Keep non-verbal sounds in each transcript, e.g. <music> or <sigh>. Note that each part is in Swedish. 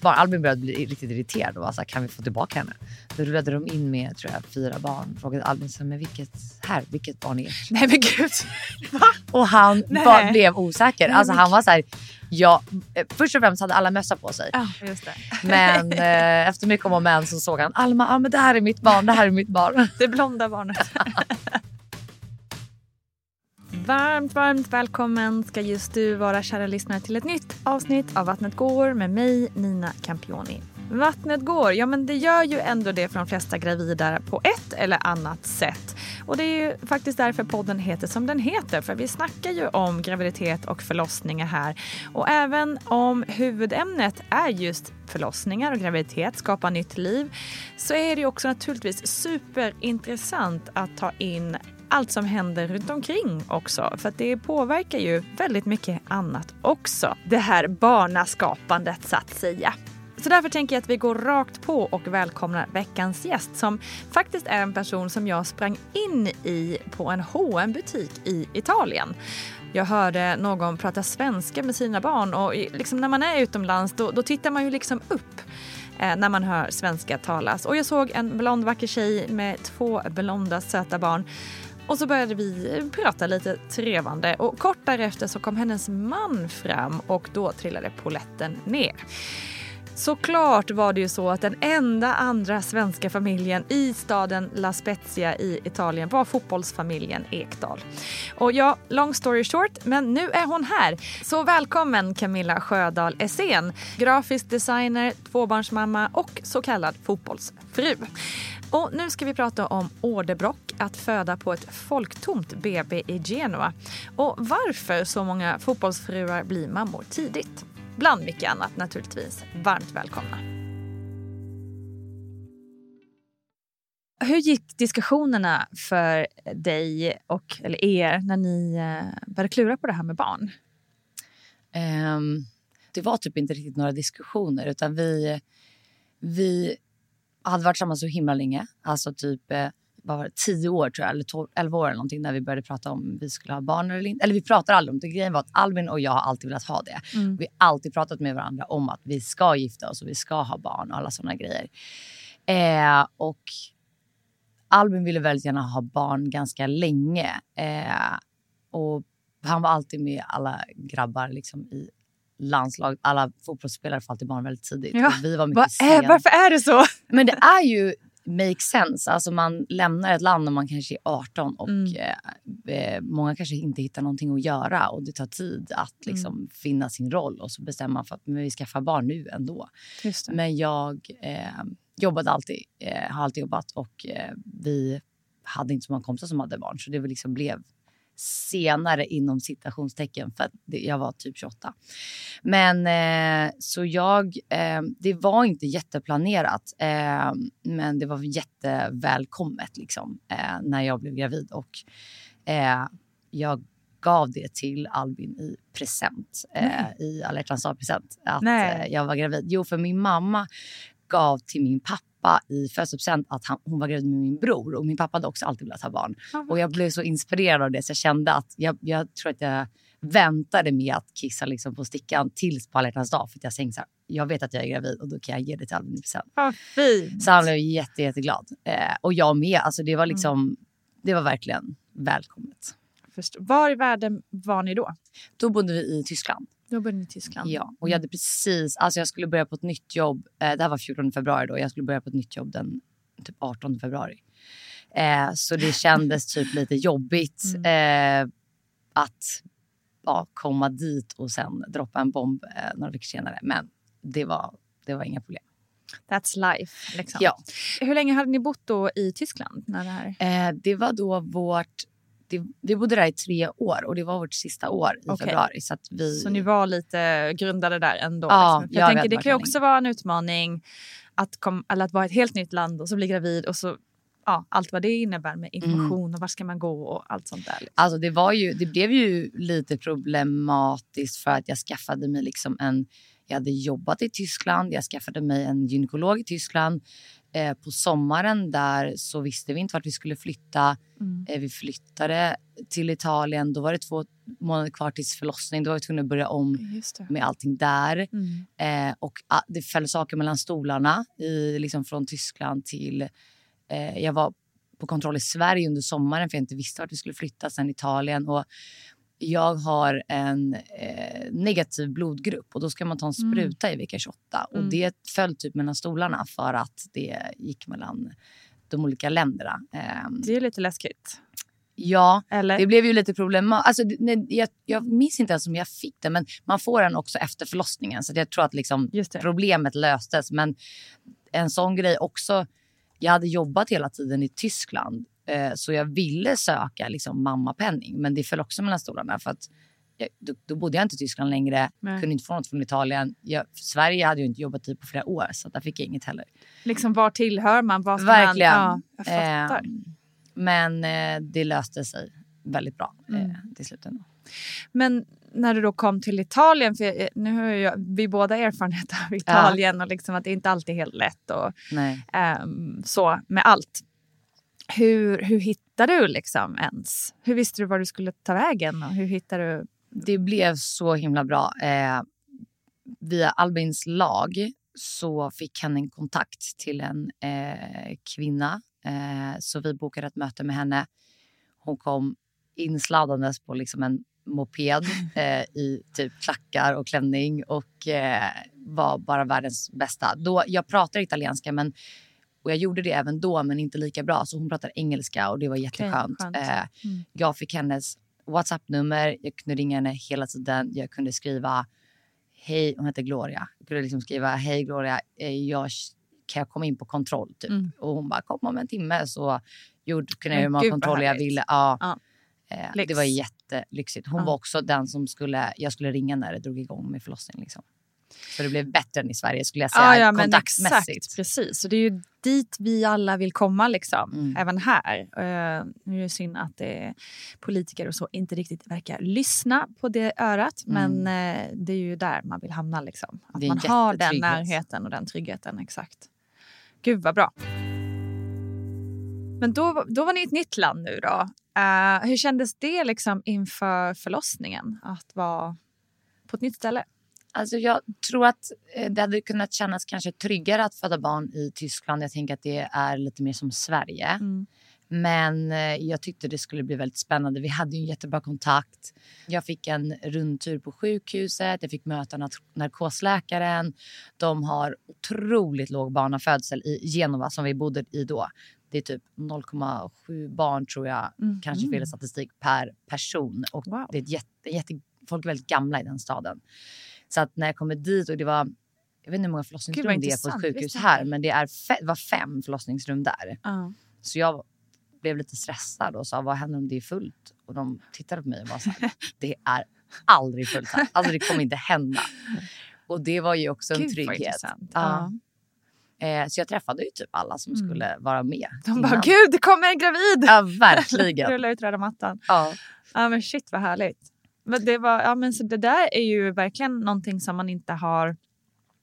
Barn. Albin började bli riktigt irriterad och var så här, kan vi få tillbaka henne? Då rullade de in med tror jag, fyra barn. Frågade Albin så men vilket, här, vilket barn är ert? Nej men gud! Och han bara blev osäker. Nej, Alltså han var så här, ja, eh, först och främst hade alla mössa på sig. Det. Men eh, efter mycket om och men så såg han Alma, ah, men det här är mitt barn, det här är mitt barn. Det blonda barnet. <laughs> Varmt, varmt välkommen ska just du vara kära lyssnare till ett nytt avsnitt av Vattnet går med mig Nina Campioni. Vattnet går, ja men det gör ju ändå det för de flesta gravida på ett eller annat sätt. Och det är ju faktiskt därför podden heter som den heter. För vi snackar ju om graviditet och förlossningar här. Och även om huvudämnet är just förlossningar och graviditet, skapa nytt liv, så är det ju också naturligtvis superintressant att ta in allt som händer runt omkring också. För att det påverkar ju väldigt mycket annat också. Det här barnaskapandet så att säga. Så därför tänker jag att vi går rakt på och välkomnar veckans gäst som faktiskt är en person som jag sprang in i på en hm butik i Italien. Jag hörde någon prata svenska med sina barn och liksom när man är utomlands då, då tittar man ju liksom upp eh, när man hör svenska talas. Och jag såg en blond vacker tjej med två blonda söta barn. Och så började vi prata lite trevande och kort därefter så kom hennes man fram och då trillade poletten ner. Såklart var det ju så att den enda andra svenska familjen i staden La Spezia i Italien var fotbollsfamiljen Ekdal. Och ja, long story short, men nu är hon här. Så välkommen Camilla Sjödahl Essén, grafisk designer, tvåbarnsmamma och så kallad fotbollsfru. Och nu ska vi prata om orderbrock, att föda på ett folktomt BB i Genua och varför så många fotbollsfruar blir mammor tidigt. Bland mycket annat naturligtvis. Varmt välkomna. Hur gick diskussionerna för dig och eller er när ni eh, började klura på det här med barn? Um, det var typ inte riktigt några diskussioner utan vi, vi hade varit tillsammans så himla länge. Alltså typ eh, vad var det, 10 år tror jag, eller 12, 11 år eller någonting när vi började prata om vi skulle ha barn eller inte. Eller vi pratade aldrig om det. Grejen var att Albin och jag har alltid velat ha det. Mm. Vi har alltid pratat med varandra om att vi ska gifta oss och vi ska ha barn och alla sådana grejer. Eh, och Albin ville väldigt gärna ha barn ganska länge. Eh, och han var alltid med alla grabbar liksom, i landslaget. Alla fotbollsspelare får alltid barn väldigt tidigt. Ja, vi var mycket Vad är, sena. varför är det så? <laughs> Men det är ju make sense. Alltså man lämnar ett land när man kanske är 18 och Mm. eh, eh, många kanske inte hittar någonting att göra och det tar tid att liksom Mm. finna sin roll och så bestämmer man för att vi skaffar barn nu ändå. Men jag eh, jobbade alltid, eh, har alltid jobbat och eh, vi hade inte så många kompisar som hade barn så det liksom blev senare inom citationstecken för att jag var typ 28. Men eh, så jag, eh, det var inte jätteplanerat eh, men det var jättevälkommet liksom eh, när jag blev gravid och eh, jag gav det till Albin i present, eh, i alla hjärtans dag-present, att jag var gravid. Jo, för min mamma gav till min pappa i födelsedagspresent att han, hon var gravid med min bror. Och min pappa hade också alltid velat ha barn. Och jag blev så inspirerad av det så jag kände att jag, jag tror att jag väntade med att kissa liksom på stickan tills på alla dag. För jag tänkte så här, jag vet att jag är gravid och då kan jag ge det till Albin i present. Vad fint. Så han blev jätte, jätteglad. Eh, och jag med. Alltså det var liksom, det var verkligen välkommet. Förstå- Var i världen var ni då? Då bodde vi i Tyskland. Då bodde ni i Tyskland. Ja, och jag hade precis, alltså jag skulle börja på ett nytt jobb. Eh, det här var 14 februari då. Jag skulle börja på ett nytt jobb den typ 18 februari. Eh, så det <laughs> kändes typ lite jobbigt eh, att ja, komma dit och sen droppa en bomb eh, några veckor senare. Men det var, det var inga problem. That's life. Liksom. Ja. Hur länge hade ni bott då i Tyskland? När det här... Eh, det var då vårt... Det, vi bodde där i tre år och det var vårt sista år i Okej. februari. Så, vi, Så ni var lite grundade där ändå? Ja, liksom. Jag vi tänker, det kan ju också vara en utmaning att, kom, eller att vara i ett helt nytt land och så bli gravid och så ja, allt vad det innebär med information och var ska man gå och allt sånt där. Liksom. Alltså det, var ju, det blev ju lite problematiskt för att jag skaffade mig liksom en... Jag hade jobbat i Tyskland, jag skaffade mig en gynekolog i Tyskland. Eh, på sommaren där så visste vi inte vart vi skulle flytta. Eh, vi flyttade till Italien. Då var det två månader kvar tills förlossning. Då var vi tvungna att börja om med allting där. Mm. Eh, och ah, det föll saker mellan stolarna i, liksom från Tyskland till... Eh, jag var på kontroll i Sverige under sommaren för jag inte visste vart vi skulle flytta. Sen Italien. Och jag har en eh, negativ blodgrupp och då ska man ta en spruta i vecka 28. Och det föll typ mellan stolarna för att det gick mellan de olika länderna. Ehm, Det är lite läskigt. ja, Eller? det blev ju lite problematiskt. Alltså, nej, jag, jag minns inte ens om jag fick det, men man får den också efter förlossningen. Så jag tror att liksom problemet löstes. Men en sån grej också. Jag hade jobbat hela tiden i Tyskland, eh, så jag ville söka liksom, mammapenning. Men det föll också mellan stolarna. För att jag, då, då bodde jag inte i Tyskland längre, Nej. kunde inte få något från Italien. Jag, Sverige hade jag inte jobbat i på flera år, så där fick jag inget heller. Liksom, var tillhör man? Var Verkligen. Man, ja, jag fattar. Eh, men eh, det löste sig väldigt bra Mm. eh, till slut. ändå. Men när du då kom till Italien, för eh, nu har jag, vi båda erfarenhet av Italien och liksom att det inte alltid är helt lätt och ehm, så med allt. Hur, hur hittade du liksom ens? Hur visste du var du skulle ta vägen och hur hittade du? Det blev så himla bra. Eh, via Albins lag så fick han en kontakt till en eh, kvinna. Eh, så vi bokade ett möte med henne. Hon kom insladdandes på liksom en moped <laughs> eh, i typ klackar och klänning och eh, var bara världens bästa. Då, jag pratar italienska men och jag gjorde det även då men inte lika bra så hon pratar engelska och det var jätteskönt. skönt. Eh, Jag fick hennes Whatsapp-nummer, jag kunde ringa henne hela tiden. Jag kunde skriva hej, hon heter Gloria. Jag kunde liksom skriva hej Gloria, eh, jag, kan jag komma in på kontroll? Typ. Mm. Och hon bara kom om en timme så gjorde, kunde jag hur många kontroller jag ville. Ja. Ja. Eh, det var jättelyxigt. Hon Ja. var också den som skulle, jag skulle ringa när det drog igång med förlossning. Liksom. Så det blev bättre än i Sverige skulle jag säga Ja, ja men kontaktmässigt. exakt, precis. Och det är ju dit vi alla vill komma liksom, Mm. även här. Uh, nu är det synd att eh, politiker och så inte riktigt verkar lyssna på det örat, men eh, det är ju där man vill hamna liksom. Att Mm. Man har den närheten och den tryggheten, exakt. Gud vad bra. Men då, då var ni i ett nytt land nu då. Eh, hur kändes det liksom inför förlossningen att vara på ett nytt ställe? Alltså jag tror att eh, det hade kunnat kännas kanske tryggare att föda barn i Tyskland. Jag tänker att det är lite mer som Sverige. Mm. Men eh, jag tyckte det skulle bli väldigt spännande. Vi hade en jättebra kontakt. Jag fick en rundtur på sjukhuset. Jag fick möta narkosläkaren. De har otroligt låg barnafödsel i Genova som vi bodde i då. Det är typ 0,7 barn tror jag, kanske fel statistik, per person. Och Wow. det är jätte, jätte, folk är väldigt gamla i den staden. Så att när jag kommer dit och det var, jag vet inte hur många förlossningsrum det är på ett sjukhus här, men det är fe, det var fem förlossningsrum där. Ja. Så jag blev lite stressad och sa vad händer om det är fullt? Och de tittade på mig och var så här, <laughs> det är aldrig fullt här. Alltså det kommer inte hända. Och det var ju också en Gud, vad trygghet. Ja. Eh, så jag träffade ju typ alla som Mm. skulle vara med. De bara, innan. gud det kommer en gravid! Ja, verkligen. <laughs> Rulla ut röda mattan. ja. Ja men shit vad härligt. Men det, var, ja, men så det där är ju verkligen någonting som man inte har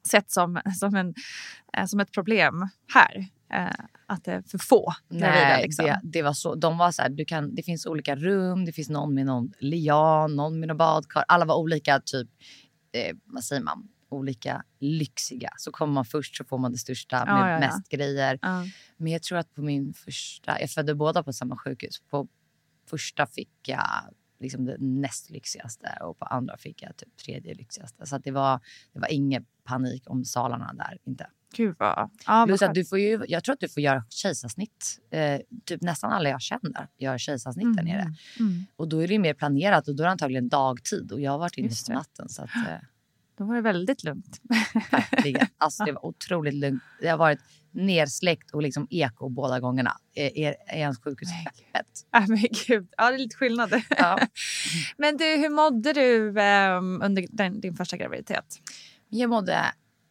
sett som, som, en, eh, som ett problem här. Eh, att det är för få. Nej, Liksom. det, det var så. De var så här, du kan, det finns olika rum, det finns någon med någon lian, någon med någon badkar. Alla var olika typ, eh, vad säger man, olika lyxiga. Så kommer man först så får man det största med ja, ja. mest grejer. Ja. Men jag tror att på min första, jag födde båda på samma sjukhus. På första fick jag liksom det näst lyxigaste och på andra fick jag typ tredje lyxigaste. Så det var, det var ingen panik om salarna där inte. Gud vad... Vad Plus att du får ju, jag tror att du får göra kejsarsnitt. Eh, typ nästan alla jag känner gör kejsarsnitt där nere. Mm. Och då är det mer planerat och då är det antagligen dagtid. Och jag har varit inne på natten. Så att, eh, Då var det väldigt lugnt. verkligen. <laughs> Alltså, det var otroligt lugnt. Det har varit nersläckt och liksom eko båda gångerna. Är, ens sjukhus Nej, öppet? Nej men gud, ja det är lite skillnad. Ja. <laughs> men du, hur mådde du ehm, under den, din första graviditet? Jag mådde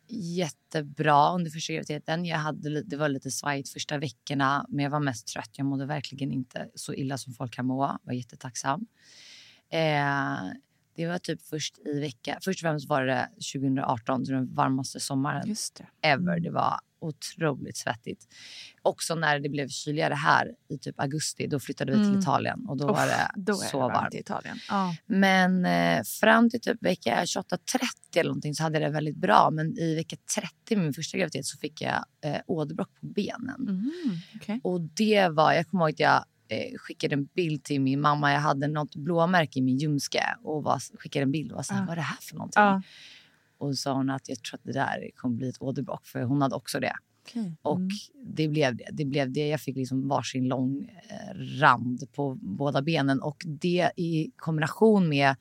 jättebra under första graviditeten. Jag hade, det var lite svajigt första veckorna, men jag var mest trött. Jag mådde verkligen inte så illa som folk kan må. Jag var jättetacksam. Eh, det var typ först i vecka... Först och främst var det 2018, så den varmaste sommaren Just det. ever. Det var otroligt svettigt. Också när det blev kyligare här i typ augusti, då flyttade vi till Mm. Italien och då var det då så det varmt varmt. i Italien. Ja. Men eh, fram till typ vecka 28-30 eller någonting så hade jag det väldigt bra. Men i vecka 30 med min första graviditet så fick jag eh, åderbråck på benen. Mm, okej. Och det var, jag kommer ihåg att jag eh, skickade en bild till min mamma. Jag hade något blåmärke i min ljumske och var, skickade en bild och var så här, Ja. vad är det här för någonting? Ja. Och sa hon att jag tror att det där kommer bli ett åderbråck för hon hade också det. Okej. Och Mm. det blev det. det, blev det. Jag fick liksom varsin lång eh, rand på båda benen. Och det i kombination med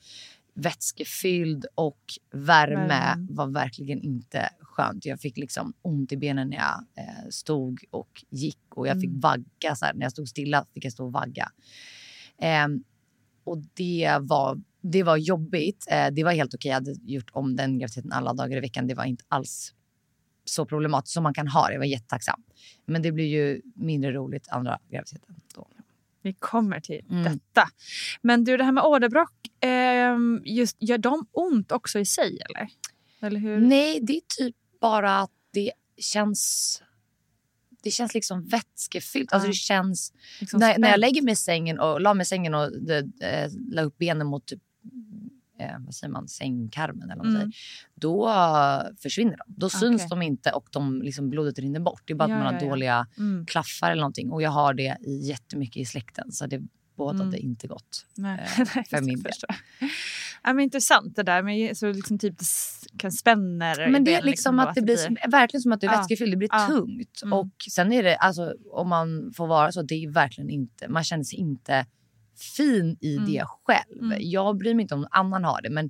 vätskefylld och värme Värme. var verkligen inte skönt. Jag fick liksom ont i benen när jag eh, stod och gick. Och jag fick Mm. vagga. Så här, när jag stod stilla fick jag stå och vagga. Ehm, och det var, det var jobbigt. Eh, det var helt okej. Jag hade gjort om den graviditeten alla dagar i veckan. Det var inte alls så problematiskt som man kan ha det. Jag var jättetacksam. Men det blir ju mindre roligt andra graviditeten. Då. Vi kommer till Mm. detta. Men du, det här med åderbråck, ehm, just, gör de ont också i sig eller? Eller hur? Nej, det är typ bara att det känns... Det känns liksom vätskefyllt. Alltså Ja. det känns... Liksom när, när jag lägger mig i sängen och la mig sängen och det, eh, la upp benen mot typ, eh, vad säger man, sängkarmen eller vad man Mm. säger, då försvinner de. Då syns Okej. de inte och de, liksom, blodet rinner bort. Det är bara Ja, att man har ja. dåliga Mm. klaffar eller någonting. Och jag har det i jättemycket i släkten. Så det bådade Mm. inte gott. Nej. eh, <laughs> för min del. <laughs> Ja, men intressant det där med så liksom typ det kan spänner. Men det är liksom då, att det blir som, verkligen som att det är Ja. vätskefyllt. Det blir Ja. tungt. Mm. Och sen är det, alltså, om man får vara så, det är verkligen inte, man känner sig inte fin i Mm. det själv. Mm. Jag bryr mig inte om någon annan har det, men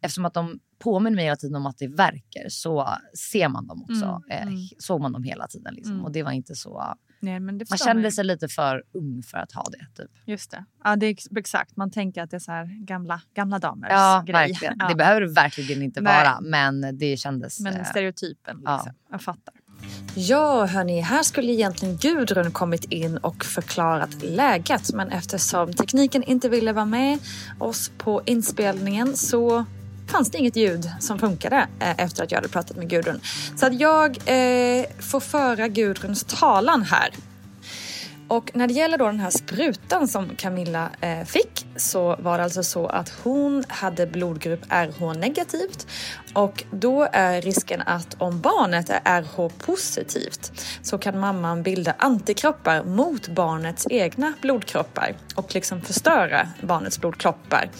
eftersom att de påminner mig hela tiden om att det verkar så ser man dem också. Mm, mm. Eh, såg man dem hela tiden liksom. Mm. Och det var inte så, Nej, man kände sig lite för ung för att ha det. Typ. Just det. Ja, det är ex- exakt. Man tänker att det är så här gamla, gamla damers Ja, grej. verkligen. <laughs> Ja. Det behöver det verkligen inte Nej. vara, men det kändes... Men eh, stereotypen, liksom. ja. jag fattar. Ja, hörni, här skulle egentligen Gudrun kommit in och förklarat läget. Men eftersom tekniken inte ville vara med oss på inspelningen så fanns det inget ljud som funkade eh, efter att jag hade pratat med Gudrun. Så att jag eh, får föra Gudruns talan här. Och när det gäller då den här sprutan som Camilla eh, fick så var det alltså så att hon hade blodgrupp RH negativt och då är risken att om barnet är RH positivt så kan mamman bilda antikroppar mot barnets egna blodkroppar och liksom förstöra barnets blodkroppar.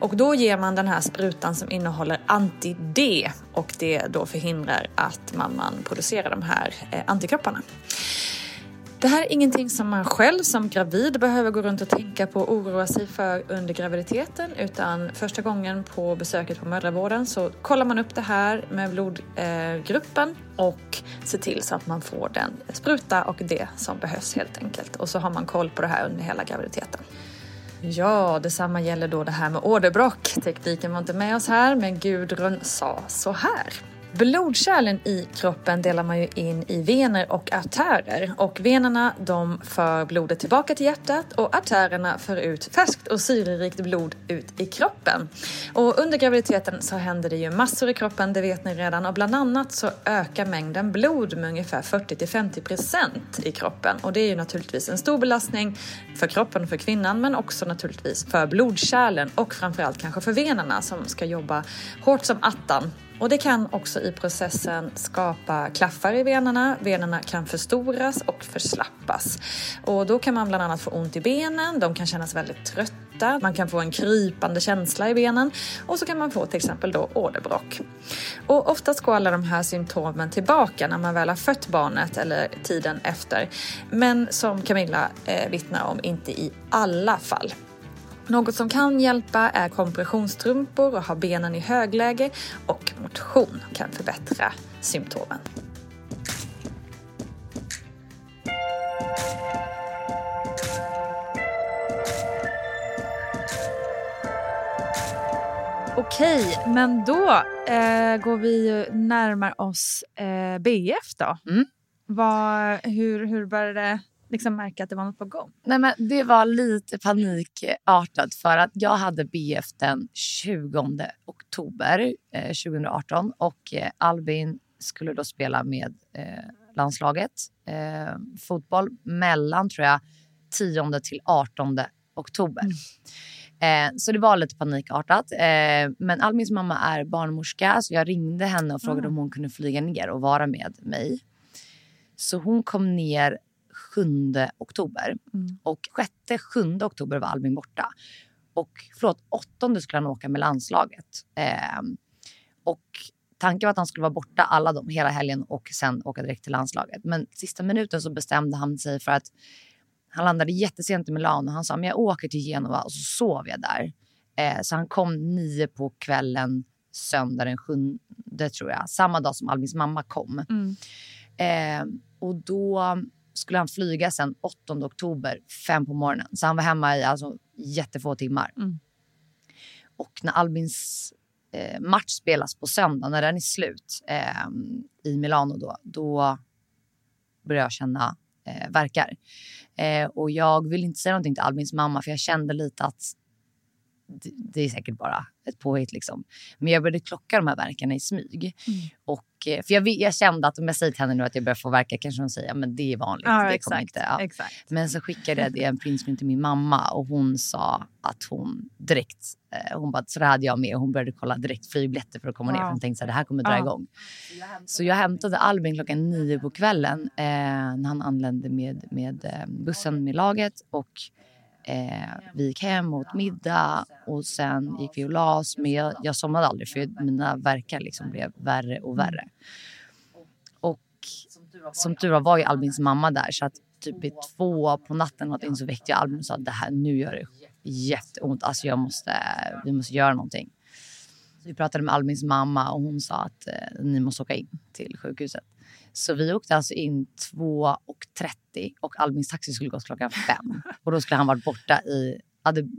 Och då ger man den här sprutan som innehåller anti-D och det då förhindrar att mamman producerar de här eh, antikropparna. Det här är ingenting som man själv som gravid behöver gå runt och tänka på och oroa sig för under graviditeten utan första gången på besöket på mödravården så kollar man upp det här med blodgruppen eh, och ser till så att man får den spruta och det som behövs helt enkelt. Och så har man koll på det här under hela graviditeten. Ja, detsamma gäller då det här med åderbråck. Tekniken var inte med oss här, men Gudrun sa så här. Blodkärlen i kroppen delar man ju in i vener och artärer. Och venerna de för blodet tillbaka till hjärtat och artärerna för ut färskt och syrerikt blod ut i kroppen. Och under graviditeten så händer det ju massor i kroppen, det vet ni redan. Och bland annat så ökar mängden blod med ungefär 40 till 50 procent i kroppen. Och det är ju naturligtvis en stor belastning för kroppen och för kvinnan men också naturligtvis för blodkärlen och framförallt kanske för venerna som ska jobba hårt som attan och det kan också i processen skapa klaffar i venerna. Venerna kan förstoras och förslappas. Och då kan man bland annat få ont i benen, de kan kännas väldigt trötta, man kan få en krypande känsla i benen och så kan man få till exempel då åderbråck. Och oftast går alla de här symptomen tillbaka när man väl har fött barnet eller tiden efter. Men som Camilla eh, vittnar om, inte i alla fall. Något som kan hjälpa är kompressionsstrumpor och ha benen i högläge och motion kan förbättra symptomen. Okej, men då eh, går vi ju närmar oss eh, BF då. Mm. Vad, hur, hur började det liksom märka att det var något på gång? Nej, men det var lite panikartat för att jag hade BF den 20 oktober eh, 2018 och eh, Albin skulle då spela med eh, landslaget eh, fotboll mellan tror jag 10 till 18 oktober. Mm. Eh, så det var lite panikartat. Eh, men Albins mamma är barnmorska så jag ringde henne och frågade Mm. om hon kunde flyga ner och vara med mig. Så hon kom ner 7 oktober. Mm. Och 6-7 oktober var Albin borta. Och förlåt, 8 skulle han åka med landslaget. Ehm, och tanken var att han skulle vara borta alla de, hela helgen och sen åka direkt till landslaget. Men sista minuten så bestämde han sig för att han landade jättesent i Milano. Han sa men jag åker till Genova och så sov jag där. Eh, så han kom nio på kvällen söndag den sjunde tror jag. Samma dag som Albins mamma kom. Mm. Eh, och då skulle han flyga sen 8 oktober, fem på morgonen. Så han var hemma i alltså, jättefå timmar. Mm. Och när Albins eh, match spelas på söndag, när den är slut eh, i Milano då, då började jag känna eh, verkar. Eh, och jag vill inte säga någonting till Albins mamma för jag kände lite att det, det är säkert bara ett påhitt liksom. Men jag började klocka de här verkarna i smyg. Och, eh, för jag, jag kände att om jag säger till henne nu att jag börjar få verka kanske hon säger men det är vanligt. Ja, det kommer exakt. inte, ja. exakt. Men så skickade jag det en printscreen till min mamma och hon sa att hon direkt, eh, hon bara så det hade jag med och hon började kolla direkt flygbiljetter för att komma ner Wow. för hon tänkte att det här kommer dra Ja. igång. Så jag hämtade Albin klockan nio på kvällen eh, när han anlände med, med eh, bussen med laget och eh, vi gick hem och åt middag och sen gick vi och la oss. Men jag, jag somnade aldrig för mina verkar liksom blev värre och värre. Och som tur var var ju Albins mamma där så att typ i två på natten någonting så väckte jag Albin och sa att det här nu gör det jätteont. Alltså jag måste, vi måste göra någonting. Så vi pratade med Albins mamma och hon sa att eh, ni måste åka in till sjukhuset. Så vi åkte alltså in 2.30 och Albins taxi skulle gått klockan fem. Och då skulle han varit borta i,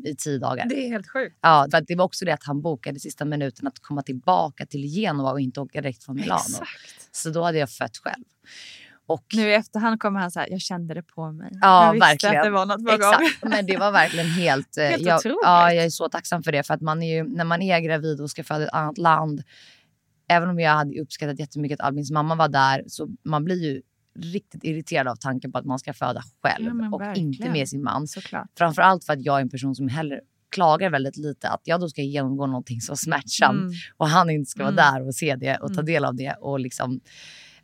i tio dagar. Det är helt sjukt. Ja, för det var också det att han bokade sista minuten att komma tillbaka till Genova och inte åka direkt från Milano. Exakt. Så då hade jag fött själv. Och Nu i efterhand kommer han så här, jag kände det på mig. Ja, jag visste verkligen. att det var något på gång. Men det var verkligen helt... <laughs> eh, Helt jag, otroligt. ja, jag är så tacksam för det. För att man är ju, när man är gravid och ska föda i ett annat land, även om jag hade uppskattat jättemycket att Albins mamma var där, så man blir ju riktigt irriterad av tanken på att man ska föda själv Ja, och verkligen. inte med sin man. Såklart. Framförallt för att jag är en person som heller klagar väldigt lite. Att jag då ska genomgå någonting så smärtsamt Mm. och han inte ska Mm. vara där och se det och ta Mm. del av det. Och liksom,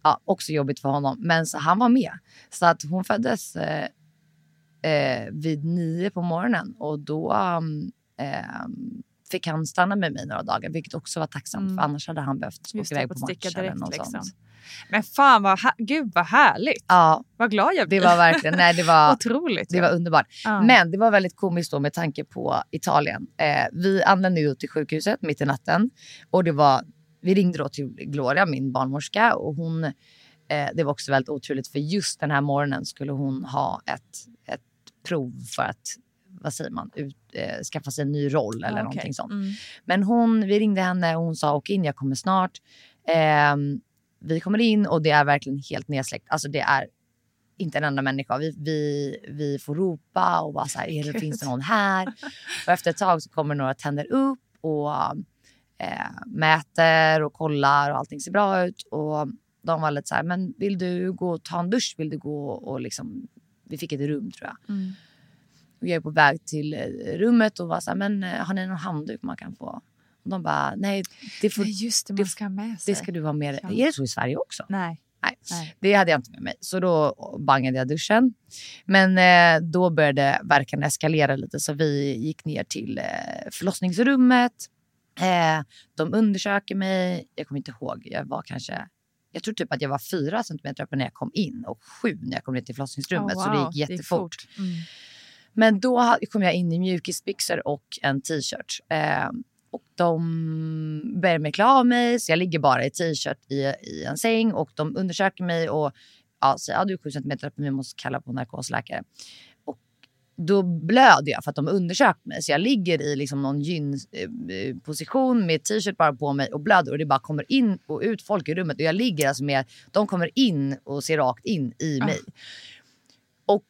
ja, också jobbigt för honom. Men så han var med. Så att hon föddes eh, eh, vid nio på morgonen och då eh, fick han stanna med mig några dagar, vilket också var tacksamt. Mm. För annars hade han behövt åka Just det, iväg på match eller något liksom. sånt. Men fan vad, gud vad härligt. Ja, Vad glad jag det blir. var verkligen, nej det var, Otroligt. det ja. var underbart. Ja. Men det var väldigt komiskt då med tanke på Italien. Eh, vi anlände ju till sjukhuset mitt i natten och det var, vi ringde då till Gloria, min barnmorska och hon, eh, det var också väldigt oturligt för just den här morgonen skulle hon ha ett, ett prov för att, vad säger man, ut, eh, skaffa sig en ny roll eller Ja, okej. någonting sånt. Mm. Men hon, vi ringde henne och hon sa åk in, jag kommer snart. Ehm, vi kommer in och det är verkligen helt nedsläckt. Alltså det är inte en enda människa. Vi, vi, vi får ropa och bara så här, är det, finns det någon här? <laughs> Och efter ett tag så kommer några tänder upp och eh, mäter och kollar och allting ser bra ut. Och de var lite så här, men vill du gå och ta en dusch? Vill du gå och liksom, vi fick ett rum tror jag. Mm. Jag är på väg till eh, rummet och var så här, men eh, har ni någon handduk man kan få? Och de bara, nej, det, får, Nej, just det, det- man ska med sig. det ska du ha med dig. Ja. Är det så i Sverige också? Nej. Nej. Nej. Det hade jag inte med mig. Så då bangade jag duschen. Men eh, då började verkan eskalera lite så vi gick ner till eh, förlossningsrummet. Eh, de undersöker mig. Jag kommer inte ihåg. Jag var kanske... Jag tror typ att jag var fyra centimeter uppe när jag kom in och sju när jag kom ner till förlossningsrummet. Oh, Så det wow, gick jättefort. Mm. Men då kom jag in i mjukisbyxor och en t-shirt. Eh, och de började med klä av mig, så jag ligger bara i t-shirt i, i en säng och de undersöker mig och ja, säger att ja, du är 7 centimeter uppe, vi måste kalla på narkosläkare. Och då blöder jag för att de undersökt mig. Så jag ligger i liksom någon gynposition med t-shirt bara på mig och blöder och det bara kommer in och ut folk i rummet. Och jag ligger alltså med, de kommer in och ser rakt in i mig. Och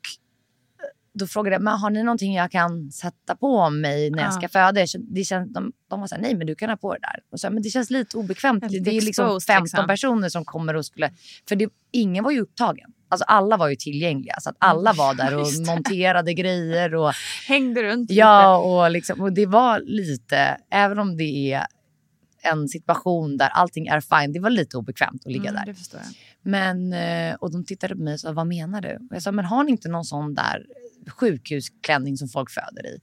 då frågade jag, men har ni någonting jag kan sätta på mig när jag Ja. ska föda? Det känns, de, de var såhär, nej men du kan ha på det där. Och så, här, men det känns lite obekvämt. Lite det är liksom exposed, 15 liksom. personer som kommer och skulle... För det, ingen var ju upptagen. Alltså alla var ju tillgängliga. Så att alla var där och <laughs> monterade grejer. Och, Hängde runt ja, och, liksom, och det var lite, även om det är en situation där allting är fine, det var lite obekvämt att ligga Mm, där. Men, eh, och de tittade på mig och sa, vad menar du? Och jag sa, men har ni inte någon sån där sjukhusklänning som folk föder i?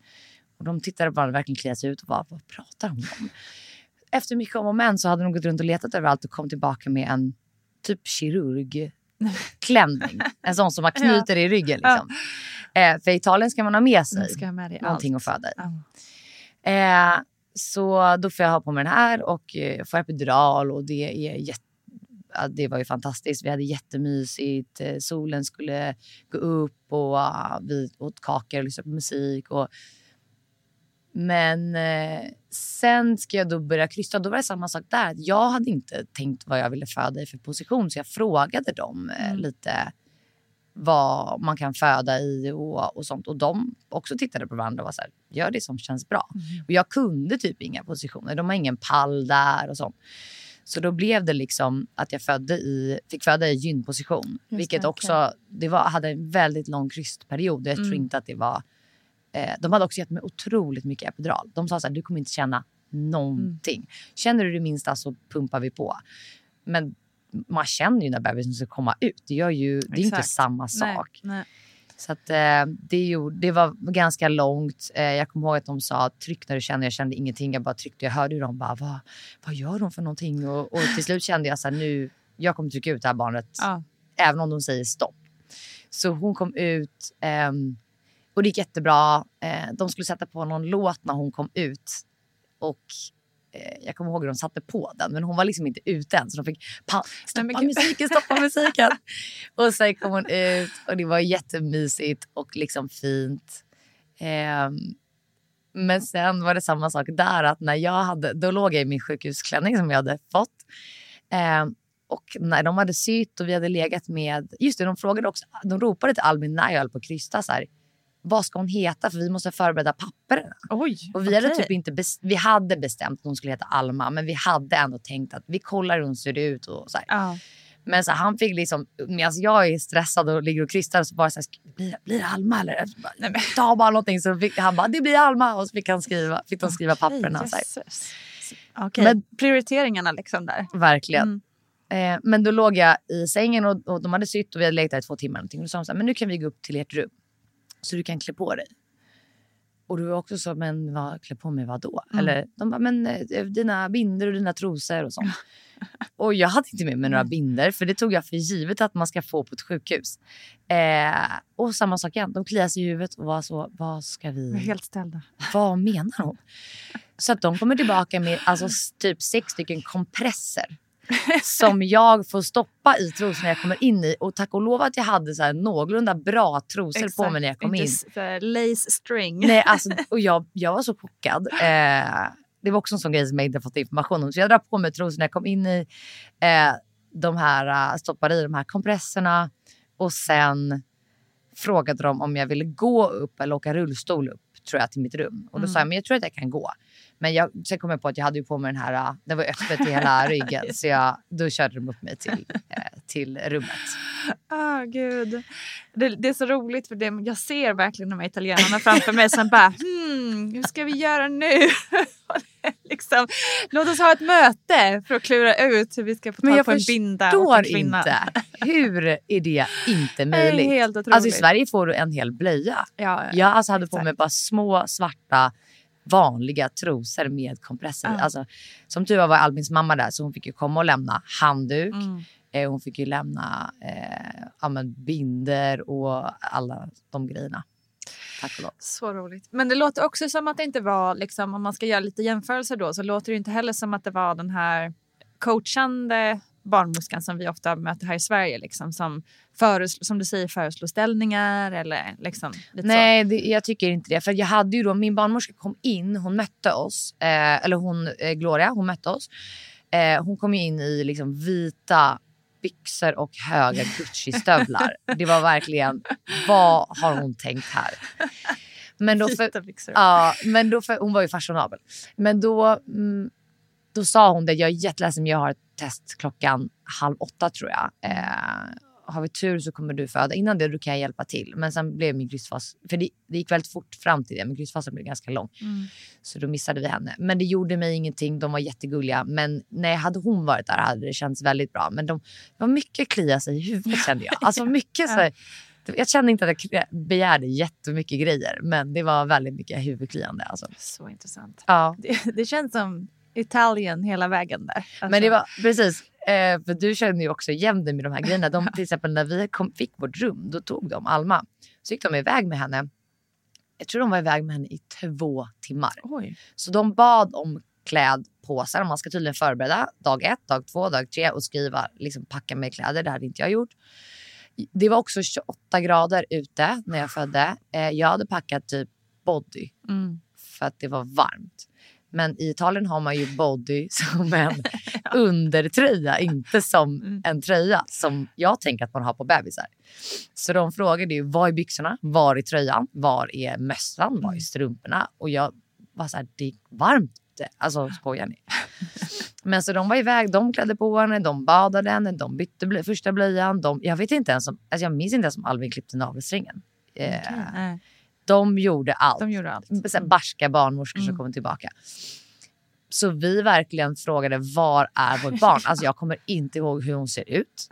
Och de tittade bara och verkligen kliade sig ut och bara, vad pratar de om? Efter mycket om och men så hade de gått runt och letat överallt och kom tillbaka med en typ kirurgklänning. <laughs> en sån som man knyter i ryggen. Liksom. Eh, för i Italien ska man ha med sig med någonting allt. att föda i. Ja. Eh, så då får jag ha på mig den här och eh, får epidural och det är jätte det var ju fantastiskt. Vi hade jättemysigt. Eh, solen skulle gå upp och ah, vi åt kakor och lyssnade på musik. Och... Men eh, sen ska jag då börja krysta. Då var det samma sak där. Jag hade inte tänkt vad jag ville föda i för position så jag frågade dem eh, lite vad man kan föda i och, och sånt. Och de också tittade på varandra och var så här, gör det som känns bra. Och jag kunde typ inga positioner. De har ingen pall där och sånt. Så då blev det liksom att jag födde i, fick föda i gynposition. Vilket det, också, det var, hade en väldigt lång krystperiod. Jag tror inte att det var... Eh, de hade också gett mig otroligt mycket epidural. De sa så här, du kommer inte känna någonting. Känner du det minsta så pumpar vi på. Men man känner ju när bebisen ska komma ut. Det, gör ju, det är inte samma sak. Nej, nej. Så att, eh, det, gjorde, det var ganska långt. Eh, jag kommer ihåg att de sa tryck när du känner. Jag kände ingenting. Jag bara tryckte. Jag hörde ju dem bara, vad, vad gör de för någonting? Och, och till slut kände jag så här, nu, jag kommer trycka ut det här barnet. Ja. Även om de säger stopp. Så hon kom ut ehm, och det gick jättebra. Eh, de skulle sätta på någon låt när hon kom ut. Och jag kommer ihåg hur de satte på den, men hon var liksom inte ute än. Så de fick pa- stoppa musiken, stoppa musiken. <laughs> och sen kom hon ut och det var jättemysigt och liksom fint. Ehm, men sen var det samma sak där. att när jag hade, Då låg jag i min sjukhusklänning som jag hade fått. Ehm, och när de hade sytt och vi hade legat med... Just det, de frågade också, de ropade till Albin när jag höll på att krysta så här. Vad ska hon heta? För vi måste förbereda papperna. Oj, Och vi, hade typ inte vi hade bestämt att hon skulle heta Alma, men vi hade ändå tänkt att vi kollar hur hon ser ut. Och så. Ja. Men så han fick liksom, medan jag är stressad och ligger och krystar så bara så här, "Sk- blir, blir det Alma eller? Bara, Nej, men, ta bara någonting. Så fick, han bara, det blir Alma. Och så fick, han skriva, fick de skriva papperna. Så. Okej, Men- prioriteringarna liksom där. Verkligen. Eh, men då låg jag i sängen och, och de hade sytt och vi hade legat där i två timmar. Någonting. Och då sa de så här, men nu kan vi gå upp till ert rum. Så du kan klä på dig. och du var också så, men vad, klä på mig vad då? Mm. Eller de bara, men eh, dina binder och dina trosor och sånt. <laughs> och jag hade inte med mig några binder för det tog jag för givet att man ska få på ett sjukhus. Eh, och samma sak igen, de kliade sig i huvudet och var så, vad ska vi... Helt ställda. Vad menar hon? Så att de kommer tillbaka med alltså, typ sex stycken kompresser som jag får stoppa i trosorna jag kommer in i. Och tack och lov att jag hade så här någorlunda bra trosor på mig när jag kom in. lace string. Nej, alltså, <laughs> och jag, jag var så chockad. Eh, det var också en sån grej som jag inte fått information om. Så jag drar på mig trosor när jag kom in i eh, de här, uh, stoppade i de här kompresserna och sen frågade de om jag ville gå upp eller åka rullstol upp tror jag till mitt rum. Och då sa jag, men jag tror att jag kan gå. Men jag, sen kom jag på att jag hade ju på mig den här, uh, det var öppet i hela <laughs> ryggen. Så jag, då körde de upp mig till, eh, till rummet. Ah, gud. Det, det är så roligt för det, jag ser verkligen de här italienarna framför mig som bara hmm, hur ska vi göra nu? <laughs> Och det liksom, låt oss ha ett möte för att klura ut hur vi ska få tag på en binda förstår en kvinna. inte. Hur är det inte Det möjligt? otroligt. Alltså i Sverige får du en hel blöja. Ja, ja, Jag alltså hade på exakt. mig bara små svarta vanliga trosor med kompresser i. Ja. Alltså, som tur var var Albins mamma där så hon fick ju komma och lämna handduk. Mm. Eh, hon fick ju lämna eh, binder och alla de grejerna. Tack och lov. Så roligt. Men det låter också som att det inte var, liksom, om man ska göra lite jämförelser då, så låter det inte heller som att det var den här coachande barnmorskan som vi ofta möter här i Sverige, liksom, som, föreslår, som du säger föreslår ställningar eller liksom Nej, det, jag tycker inte det. För jag hade ju då, min barnmorska kom in, hon mötte oss. Eh, eller hon, eh, Gloria, hon mötte oss. Eh, hon kom in i liksom vita byxor och höga Gucci-stövlar. <laughs> det var verkligen, vad har hon tänkt här? Men då för. Ja, men då för, hon var ju fashionabel. Men då, mm, då sa hon det, jag är jätteledsen men jag har ett test klockan halv åtta tror jag. Eh, har vi tur så kommer du föda innan det, då kan jag hjälpa till. Men sen blev min krystvas, för det, det gick väldigt fort fram till det, men krystfasen blev ganska lång. Mm. Så då missade vi henne. Men det gjorde mig ingenting, de var jättegulliga. Men nej, hade hon varit där hade det känts väldigt bra. Men de, det var mycket klia sig i huvudet kände jag. <laughs> Alltså mycket så jag kände inte att jag begärde jättemycket grejer, men det var väldigt mycket huvudkliande. Alltså. Så intressant. Ja. Det, det känns som Italien hela vägen där. Alltså, Men det var precis, eh, för du känner ju också igen dig med de här grejerna. De, till exempel när vi kom, fick vårt rum, då tog de Alma. Så gick de iväg med henne. Jag tror de var iväg med henne i två timmar. Oj. Så de bad om klädpåsar. Man ska tydligen förbereda dag ett, dag två, dag tre och skriva, liksom packa med kläder. Det hade inte jag gjort. Det var också 28 grader ute när jag födde. Eh, jag hade packat typ body Mm. för att det var varmt. Men i Italien har man ju body <laughs> som en <laughs> undertröja, inte som Mm. en tröja som jag tänker att man har på bebisar. Så de frågade ju, var är byxorna? Var är tröjan? Var är mössan? Var är strumporna? Och jag var så här, det är varmt. Alltså skojar ni? <laughs> Men så de var iväg, de klädde på henne, de badade henne, de bytte blö- första blöjan. De, jag vet inte ens om, alltså jag minns inte ens om Alvin klippte navelsträngen. Eh, Nej, De gjorde allt de gjorde allt. här barska barnmorskor som Mm. kommer tillbaka. Så vi verkligen frågade var är vårt <laughs> barn? Alltså jag kommer inte ihåg hur hon ser ut.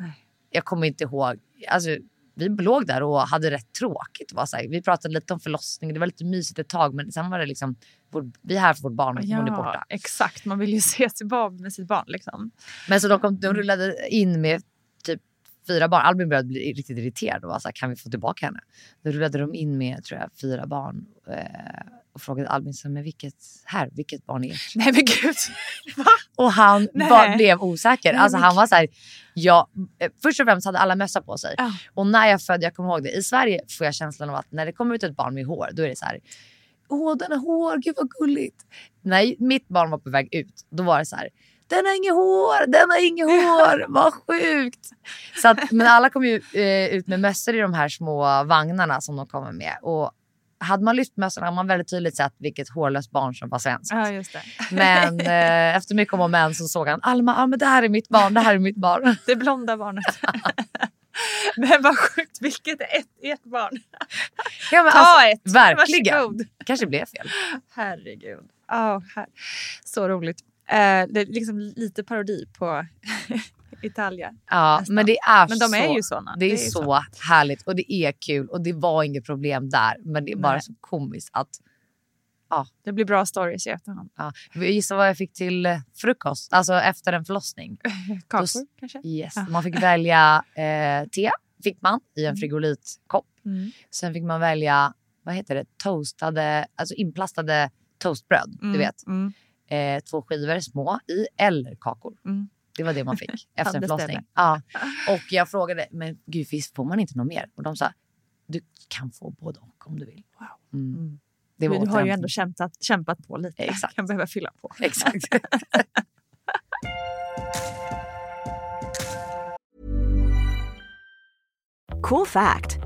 Jag kommer inte ihåg. Alltså, vi låg där och hade rätt tråkigt. Var så här, vi pratade lite om förlossning. Det var lite mysigt ett tag men sen var det liksom vår, vi är här för vårt barn och hon är borta. exakt. Man vill ju se sitt barn med sitt barn. Liksom. Men så de, kom, de rullade in med fyra barn. Albin började bli riktigt irriterad och var så här, kan vi få tillbaka henne? Då rullade de in med tror jag, fyra barn eh, och frågade Albin, så, men vilket, här, vilket barn är ert? Nej men gud. <laughs> Och han var, blev osäker. Nej, alltså han var så här, ja, eh, först och främst hade alla mössa på sig. Ja. Och när jag födde, jag kommer ihåg det, i Sverige får jag känslan av att när det kommer ut ett barn med hår, då är det så här, åh den har hår, gud vad gulligt. När mitt barn var på väg ut, då var det så här, den har inget hår, den har inget hår, <laughs> vad sjukt. Så att, men alla kom ju eh, ut med mössor i de här små vagnarna som de kommer med. Och hade man lyft mössan hade man väldigt tydligt sett vilket hårlöst barn som var svenskt. Ja just det. Men <laughs> eh, efter mycket om och men så såg han Alma, ah, men det här är mitt barn, det här är mitt barn. Det blonda barnet. <laughs> men vad sjukt. Vilket är ett, ert barn? Ja, men Ta alltså, ett. Verkligen. Varsågod. kanske blev fel. Herregud. Oh, här. Så roligt. Eh, det är liksom lite parodi på <laughs> Italien. Ja, Nästan. men det är Men de så, är ju såna. Det är, ju så härligt och det är kul och det var inget problem där. Men det är bara Nej. så komiskt att Ja. Det blir bra stories i efterhand. Ja. Gissa vad jag fick till eh, frukost, alltså efter en förlossning. <laughs> Kakor s- kanske? Yes. Ja. Man fick välja eh, te, fick man i en Mm. frigolitkopp. Mm. Sen fick man välja, vad heter det, toastade, alltså inplastade toastbröd. Du Mm, vet. Mm. Eh, två skivor små i eller kakor. Mm. Det var det man fick <laughs> efter en förlossning. Ja. Och jag frågade, men gud visst får man inte något mer? Och de sa, du kan få både och om du vill. Wow. Mm. Mm. Det var Men du har ju ändå kämpat, kämpat på lite. Exakt. Kan behöva fylla på. Exakt. <laughs> Cool fact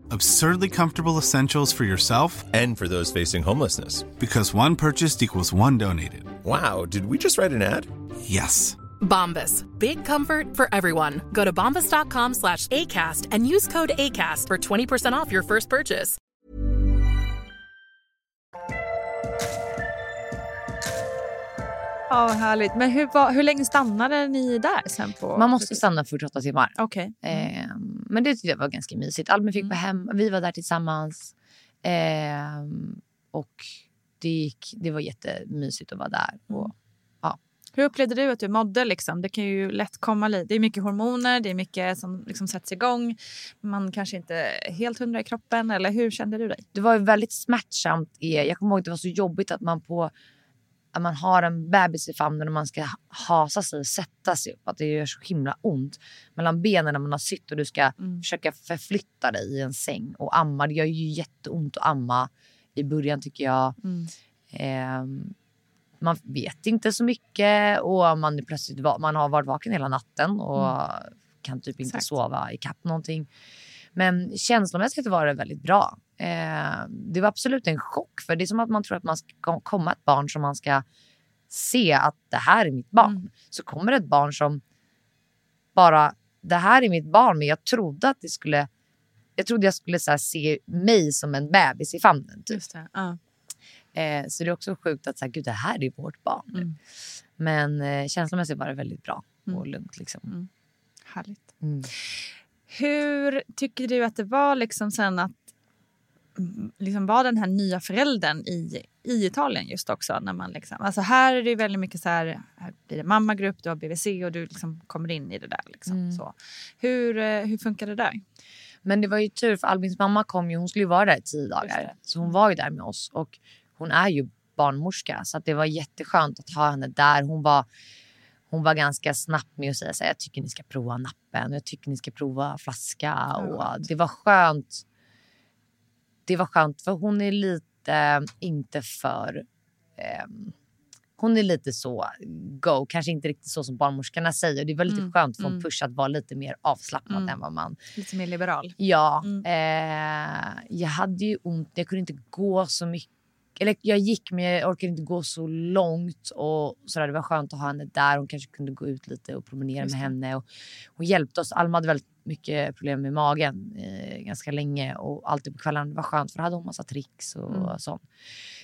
Absurdly comfortable essentials for yourself And for those facing homelessness. because one purchased equals one donated. Wow, did we just write an ad? Yes. Bombas. Big comfort for everyone. Go to bombas.com slash ACAST and use code ACAST for 20% off your first purchase. Ja, vad härligt. Men hur, var, hur länge stannade ni där sen? På Man måste stanna 48 timmar. Okej. Eh, men det tyckte jag var ganska mysigt. Albin fick vara hem, vi var där tillsammans. Eh, och det, gick, det var jättemysigt att vara där. Och, Hur upplevde du att du mådde? Liksom? Det kan ju lätt komma lite. Det är mycket hormoner, det är mycket som liksom sätts igång. Man kanske inte är helt hundra i kroppen. Eller hur kände du dig? det var ju väldigt smärtsamt. i- Jag kommer ihåg att det var så jobbigt att man på att man har en bebis i famnen och man ska hasa sig och sätta sig upp. Att det gör så himla ont mellan benen när man har sytt och du ska försöka förflytta dig i en säng och amma. Det gör ju jätteont att amma i början tycker jag. Ehm, man vet inte så mycket och man, är plötsligt, man har varit vaken hela natten och kan typ inte Exakt. sova ikapp någonting. Men känslomässigt var det väldigt bra. Eh, det var absolut en chock för det är som att man tror att man ska komma ett barn som man ska se att det här är mitt barn. Så kommer ett barn som bara, det här är mitt barn men jag trodde att det skulle, jag trodde jag skulle så se mig som en bebis i famnen. Typ. Just det. Ja. Eh, så det är också sjukt att så här, Gud, det här är vårt barn. Mm. Men eh, känslomässigt var det väldigt bra och lugnt. Liksom. Härligt. Mm. Hur tycker du att det var liksom sen att mm, liksom var den här nya föräldern i, i Italien just också? När man liksom, alltså här är det väldigt mycket så här, här blir det mammagrupp, du har BVC och du liksom kommer in i det där. Liksom, Mm. så. Hur, eh, hur funkar det där? Men det var ju tur för Albins mamma kom ju, hon skulle ju vara där i tio dagar. Så hon var ju där med oss och hon är ju barnmorska så att det var jätteskönt att ha henne där. Hon var, hon var ganska snabb med att säga så här, jag tycker ni ska prova nappen och jag tycker ni ska prova flaska. och det var skönt. Det var skönt för hon är lite, inte för ehm, hon är lite så go, kanske inte riktigt så som barnmorskorna säger. Det var lite Mm, skönt för mm. en push att vara lite mer avslappnad Mm. än vad man Lite mer liberal. Ja, Mm. eh, jag hade ju ont. Jag kunde inte gå så mycket. Eller jag gick men jag orkade inte gå så långt. Och sådär. Det var skönt att ha henne där. Hon kanske kunde gå ut lite och promenera med henne. Och hon hjälpte oss. Alma hade väldigt mycket problem med magen eh, ganska länge. Och alltid på kvällarna. Det var skönt för då hade hon massa tricks och Mm. sånt.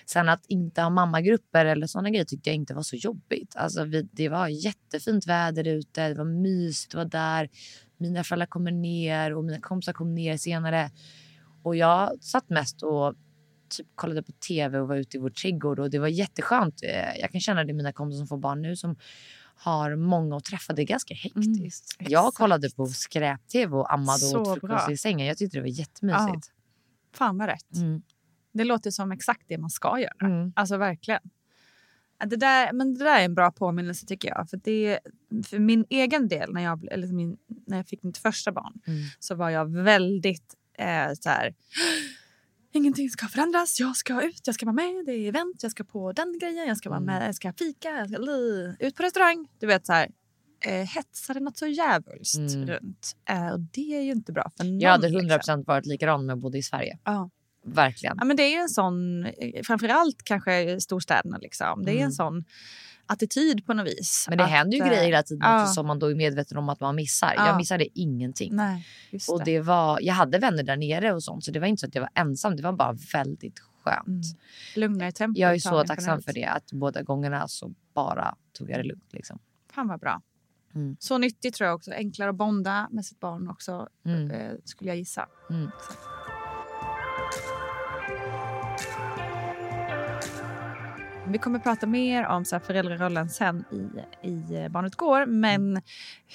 Sen att inte ha mammagrupper eller sådana grejer tyckte jag inte var så jobbigt. Alltså vi, det var jättefint väder ute. Det var mysigt att vara där. Mina föräldrar kommer ner och mina kompisar kom ner senare. Och jag satt mest och typ kollade på tv och var ute i vår trädgård och det var jätteskönt. Eh, Jag kan känna det i mina kompisar som får barn nu som har många att träffa. Det är ganska hektiskt. Mm, jag kollade på skräp-tv och ammade Så och åt frukost i sängen. Jag tyckte det var jättemysigt. Fan vad rätt. Mm. Det låter som exakt det man ska göra. Mm. Alltså verkligen. Ja, Det där, men det där är en bra påminnelse tycker jag. För, det, för min egen del, när jag, eller min, när jag fick mitt första barn, Mm. så var jag väldigt eh, så här... Ingenting ska förändras, jag ska ut, jag ska vara med, det är event, jag ska på den grejen, jag ska vara Mm. med, jag ska fika, jag ska li, ut på restaurang. Du vet så här, eh, hetsade något så djävulskt Mm. runt. Eh, och det är ju inte bra för någon. Jag hade 100% Liksom. varit likadan med både i Sverige. Ja. Verkligen. Ja, men det är ju en sån, eh, framförallt kanske storstäderna. Liksom. Det är Mm. en sån attityd på något vis. Men det att, händer ju eh, grejer hela tiden ja. också som man då är medveten om att man missar. Ja. Jag missade ingenting. Nej, Och det var, jag hade vänner där nere och sånt så det var inte så att jag var ensam. Det var bara väldigt skönt. Mm. Lugnare tempo. Jag är så tacksam för det. Att båda gångerna så bara tog jag det lugnt. Liksom. Fan vad bra. Mm. Så nyttigt tror jag också. Enklare att bonda med sitt barn också, Mm. eh, skulle jag gissa. Mm. Vi kommer prata mer om så här föräldrarollen sen i, i Barnet går. Men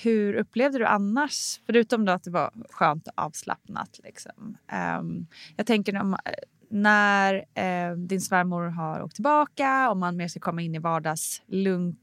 hur upplevde du annars? Förutom då att det var skönt och avslappnat. Liksom. Ehm, jag tänker om, när eh, din svärmor har åkt tillbaka och man mer ska komma in i vardagslunk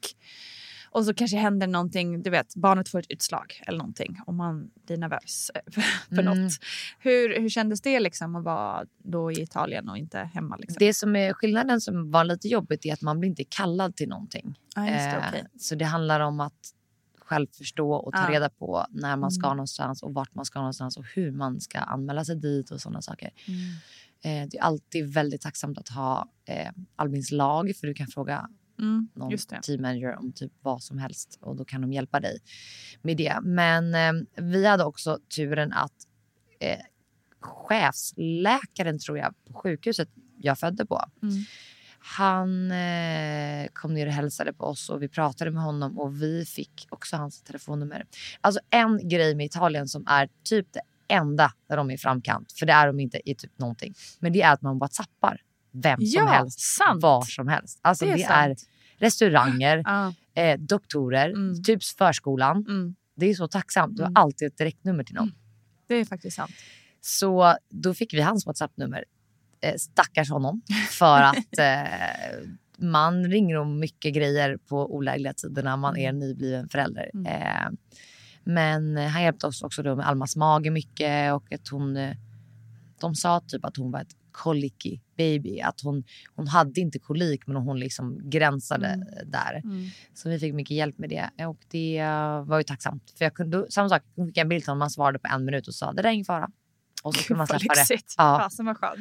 och så kanske händer någonting, du vet, barnet får ett utslag eller någonting och man blir nervös eh, <laughs> för, Mm. något. Hur, hur kändes det liksom att vara då i Italien och inte hemma? Liksom? Det som är skillnaden som var lite jobbigt är att man blir inte kallad till någonting. Just det, Eh, okej. Så det handlar om att själv förstå och ta Ja. reda på när man ska Mm. någonstans och vart man ska någonstans och hur man ska anmäla sig dit och sådana saker. Mm. Eh, det är alltid väldigt tacksamt att ha Albins lag för du kan fråga Mm, någon team manager om typ vad som helst och då kan de hjälpa dig med det. Men eh, vi hade också turen att eh, chefsläkaren tror jag på sjukhuset jag födde på. Mm. Han eh, kom ner och hälsade på oss och vi pratade med honom och vi fick också hans telefonnummer. Alltså en grej med Italien som är typ det enda där de är i framkant, för det är de inte i typ någonting. Men det är att man whatsappar vem som Ja, helst, sant. var som helst. Alltså Det det är är, sant. restauranger, Ja. eh, doktorer, Mm. typ förskolan. Mm. Det är så tacksamt. Du har Mm. alltid ett direktnummer till någon. Det är faktiskt sant. Så då fick vi hans WhatsApp-nummer. Eh, stackars honom. För <laughs> att eh, man ringer om mycket grejer på olägliga tider när man är nybliven förälder. Mm. Eh, men han hjälpte oss också då med Almas mage mycket och att hon... Eh, de sa typ att hon var ett colicky baby. Att hon, hon hade inte kolik men hon liksom gränsade Mm. där. Mm. Så vi fick mycket hjälp med det och det eh, var ju tacksamt. För jag kunde, samma sak, jag kunde skicka en bild till honom, man svarade på en minut och sa det där är ingen fara. Och så kunde man <laughs> släppa det. Ja. Fasen vad skönt.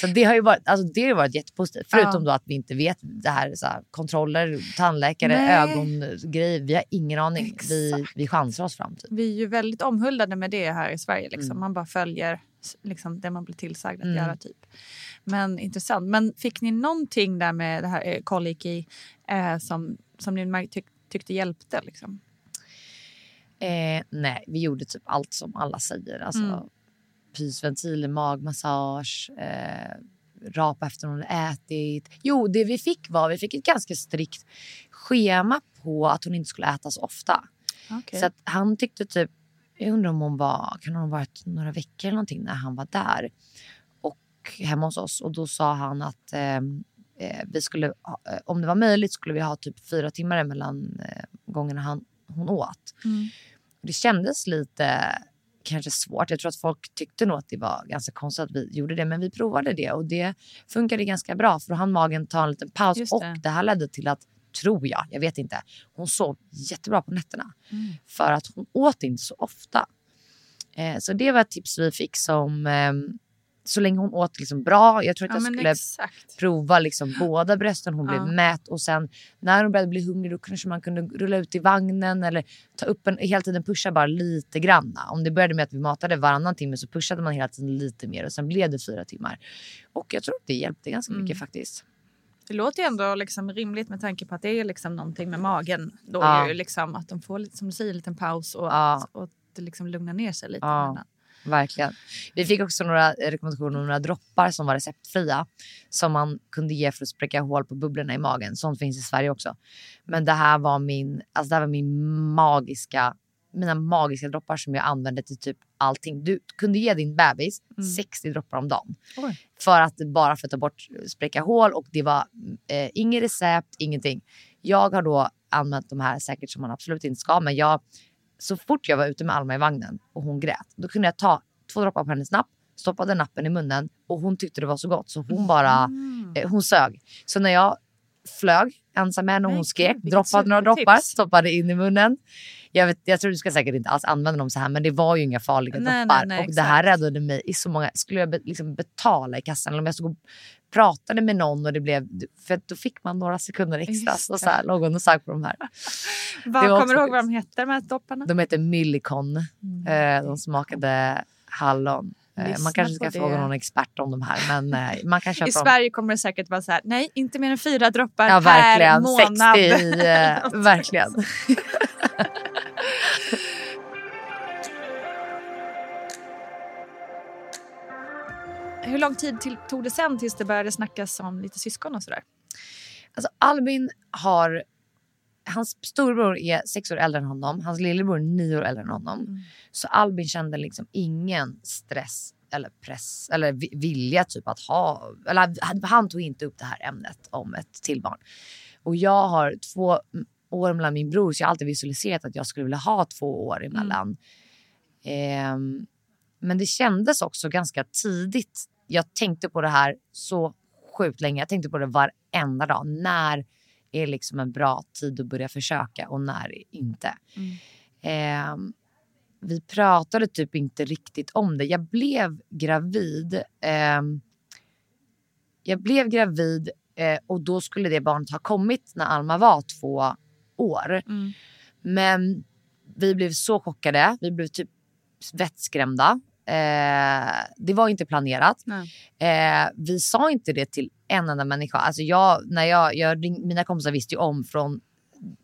Så det har ju varit, alltså det har varit jättepositivt. Förutom Ja. då att vi inte vet det här, så här kontroller, tandläkare, Nej. ögongrejer. Vi har ingen aning. Vi, vi chansar oss fram. Typ. Vi är ju väldigt omhuldade med det här i Sverige. Liksom. Mm. Man bara följer liksom, det man blir tillsagd att Mm. göra. typ. Men intressant. Men fick ni någonting där med det här eh, koliki eh, som, som ni tyck, tyckte hjälpte? Liksom? Eh, nej, vi gjorde typ allt som alla säger. Alltså, Mm. Pysventiler, magmassage, eh, rapa efter hon hade ätit. Jo, det vi fick var vi fick ett ganska strikt schema på att hon inte skulle äta så ofta. Okay. Så att han tyckte typ, jag undrar om hon var, kan hon ha varit några veckor eller någonting när han var där. Och hemma hos oss. Och då sa han att eh, eh, vi skulle, eh, om det var möjligt skulle vi ha typ fyra timmar mellan eh, gångerna han, hon åt. Mm. Det kändes lite kanske svårt. Jag tror att folk tyckte nog att det var ganska konstigt att vi gjorde det. Men vi provade det och det funkade ganska bra. För då hann magen ta en liten paus. Just Och det. det här ledde till att, tror jag, jag vet inte. Hon sov jättebra på nätterna. Mm. För att hon åt inte så ofta. Eh, så det var ett tips vi fick som... ehm, så länge hon åt liksom bra. Jag tror att Ja, jag skulle exakt. prova liksom båda brösten. Hon Ja. blev mätt och sen när hon började bli hungrig då kanske man kunde rulla ut i vagnen eller ta upp en, hela tiden pusha bara lite granna. Om det började med att vi matade varannan timme så pushade man hela tiden lite mer och sen blev det fyra timmar. Och jag tror att det hjälpte ganska Mm. mycket faktiskt. Det låter ju ändå liksom rimligt med tanke på att det är liksom någonting med magen. Då Ja. ju liksom att de får lite, som du säger, en liten paus och, Ja. och det liksom lugnar ner sig lite. Ja. Verkligen. Vi fick också några rekommendationer om några droppar som var receptfria. Som man kunde ge för att spräcka hål på bubblorna i magen. Sånt finns i Sverige också. Men det här var min, alltså det här var min magiska mina magiska droppar som jag använde till typ allting. Du kunde ge din bebis 60 droppar om dagen. Oj. För att bara för att ta bort spräcka hål och det var eh, inget recept, ingenting. Jag har då använt de här säkert som man absolut inte ska men jag så fort jag var ute med Alma i vagnen och hon grät då kunde jag ta två droppar på hennes napp stoppade nappen i munnen och hon tyckte det var så gott så hon bara eh, hon sög. Så när jag flög ensam med och hon skrek, droppade några droppar, stoppade in i munnen. Jag, vet, jag tror du ska säkert inte alls använda dem så här men det var ju inga farliga Nej, droppar. nej, nej, och det här räddade mig i så många, skulle jag be, liksom betala i kassan eller om jag stod och pratade med någon och det blev, för då fick man några sekunder extra. Så, så här, låg hon och sög på de här. <laughs> Vad, kommer du ihåg vad de hette de här dopparna? De heter Millicon. Mm. Eh, de smakade hallon. Eh, Lyssna man kanske ska fråga någon expert om de här men eh, man kan köpa I. Sverige kommer det säkert vara så här, nej inte mer än fyra droppar Ja per månad. 60, eh, <laughs> verkligen. <laughs> Hur lång tid till, tog det sen tills det började snackas om lite syskon och sådär? Alltså Albin har, hans storebror är sex år äldre än honom, hans lillebror är nio år äldre än honom. Mm. Så Albin kände liksom ingen stress eller press eller vi- vilja typ att ha, eller han- tog inte upp det här ämnet om ett till barn. Och jag har två mm, år mellan min bror så jag har alltid visualiserat att jag skulle vilja ha två år emellan. Ehm, men det kändes också ganska tidigt. Jag tänkte på det här så sjukt länge. Jag tänkte på det varenda dag. När är liksom en bra tid att börja försöka och när inte? Ehm, vi pratade typ inte riktigt om det. Jag blev gravid. ehm, jag blev gravid eh, och då skulle det barnet ha kommit när Alma var två år. Men vi blev så chockade. Vi blev typ vettskrämda. Eh, det var inte planerat. Eh, vi sa inte det till en enda människa. Alltså jag, när jag, jag ring, mina kompisar visste ju om från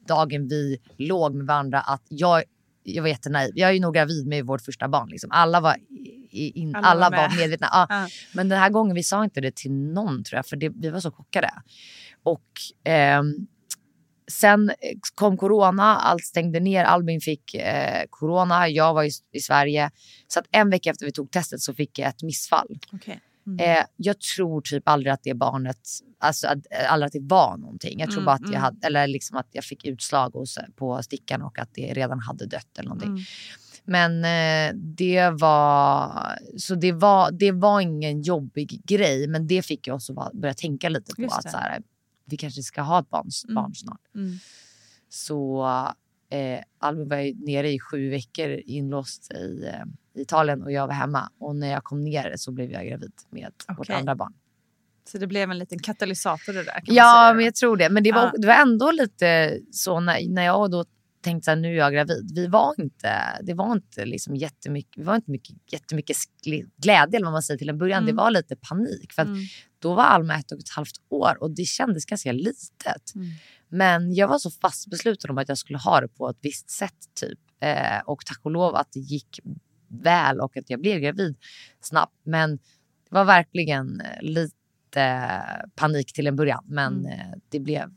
dagen vi låg med varandra att jag, jag var jättenaiv. Jag är ju nog gravid med vårt första barn. Liksom. Alla var, in, Alla alla var var, med. medvetna. Ja. Ja. Men den här gången vi sa inte det till någon tror jag för det, vi var så chockade. Och ehm, sen eh, kom corona, allt stängde ner. Albin fick eh, corona, jag var i, i Sverige. Så att en vecka efter vi tog testet så fick jag ett missfall. Okej. Eh, jag tror typ aldrig att det barnet, alltså att, eh, aldrig att det var någonting. Jag tror Mm, bara att mm. jag hade, eller liksom att jag fick utslag hos, på stickan och att det redan hade dött eller någonting. Mm. Men eh, det var, så det var, det var ingen jobbig grej, men det fick att va- börja tänka lite på att så här, vi kanske ska ha ett barn, Mm. barn snart. Mm. Så eh, Albin var nere i sju veckor inlåst i eh, Italien och jag var hemma. Och när jag kom ner så blev jag gravid med vårt Okej. andra barn. Så det blev en liten katalysator det där. Ja, men jag tror det. Men det var, Ja. det var ändå lite så när, när jag då tänkte här, nu är jag gravid. Vi var inte, det var inte liksom jättemycket, vi var inte mycket, jättemycket glädje eller vad man säger till en början. Mm. Det var lite panik. För att Mm. då var Alma ett och ett halvt år och det kändes ganska litet. Mm. Men jag var så fast besluten om att jag skulle ha det på ett visst sätt. typ. Eh, och tack och lov att det gick väl och att jag blev gravid snabbt. Men det var verkligen eh, lite panik till en början. Men Mm. eh, det blev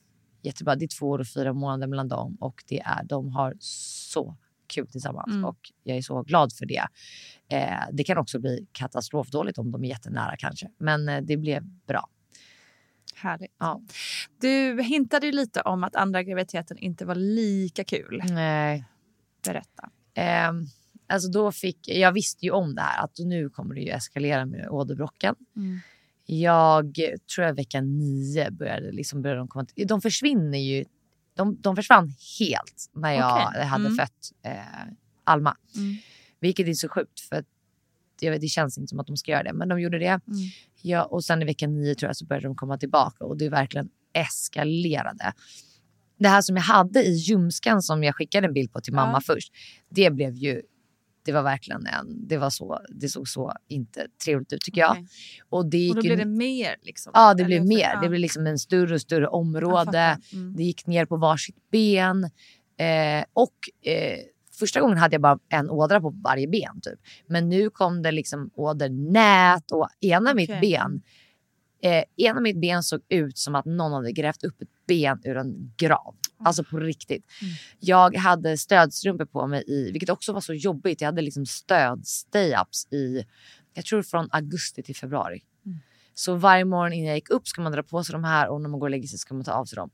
jättebra. Det är två år och fyra månader mellan dem och det är, de har så kul tillsammans. Mm. Och jag är så glad för det. Eh, det kan också bli katastrofdåligt om de är jättenära kanske. Men eh, det blev bra. Härligt. Ja. Du hintade ju lite om att andra graviditeten inte var lika kul. Nej. Berätta. Eh, alltså då fick, jag visste ju om det här att nu kommer det ju eskalera med åderbråcken. Mm. Jag tror jag vecka nio började, liksom började de komma De försvinner ju. De, de försvann helt när jag Okej. hade Mm. fött eh, Alma. Mm. Vilket är så sjukt för att jag det känns inte som att de ska göra det. Men de gjorde det. Mm. Ja, och sen i vecka nio tror jag så började de komma tillbaka och det verkligen eskalerade. Det här som jag hade i ljumsken som jag skickade en bild på till mamma Ja. först. Det blev ju, det var verkligen en, det var så, det såg så inte trevligt ut tycker jag. Okej. Och det gick Och då blev det mer liksom? Ja, det blev mer. ja. Det blev liksom en större och större område. Mm. Det gick ner på varsitt ben. Eh, och eh, första gången hade jag bara en ådra på varje ben. Typ. Men nu kom det liksom ådernät och ena mitt Okej. ben eh, ena mitt ben såg ut som att någon hade grävt upp ett ben ur en grav. Alltså på riktigt. Jag hade stödstrumpor på mig i, vilket också var så jobbigt. Jag hade liksom stöd-stay-ups i, jag tror från augusti till februari. Så varje morgon innan jag gick upp ska man dra på sig de här och när man går och lägger sig ska man ta av sig dem.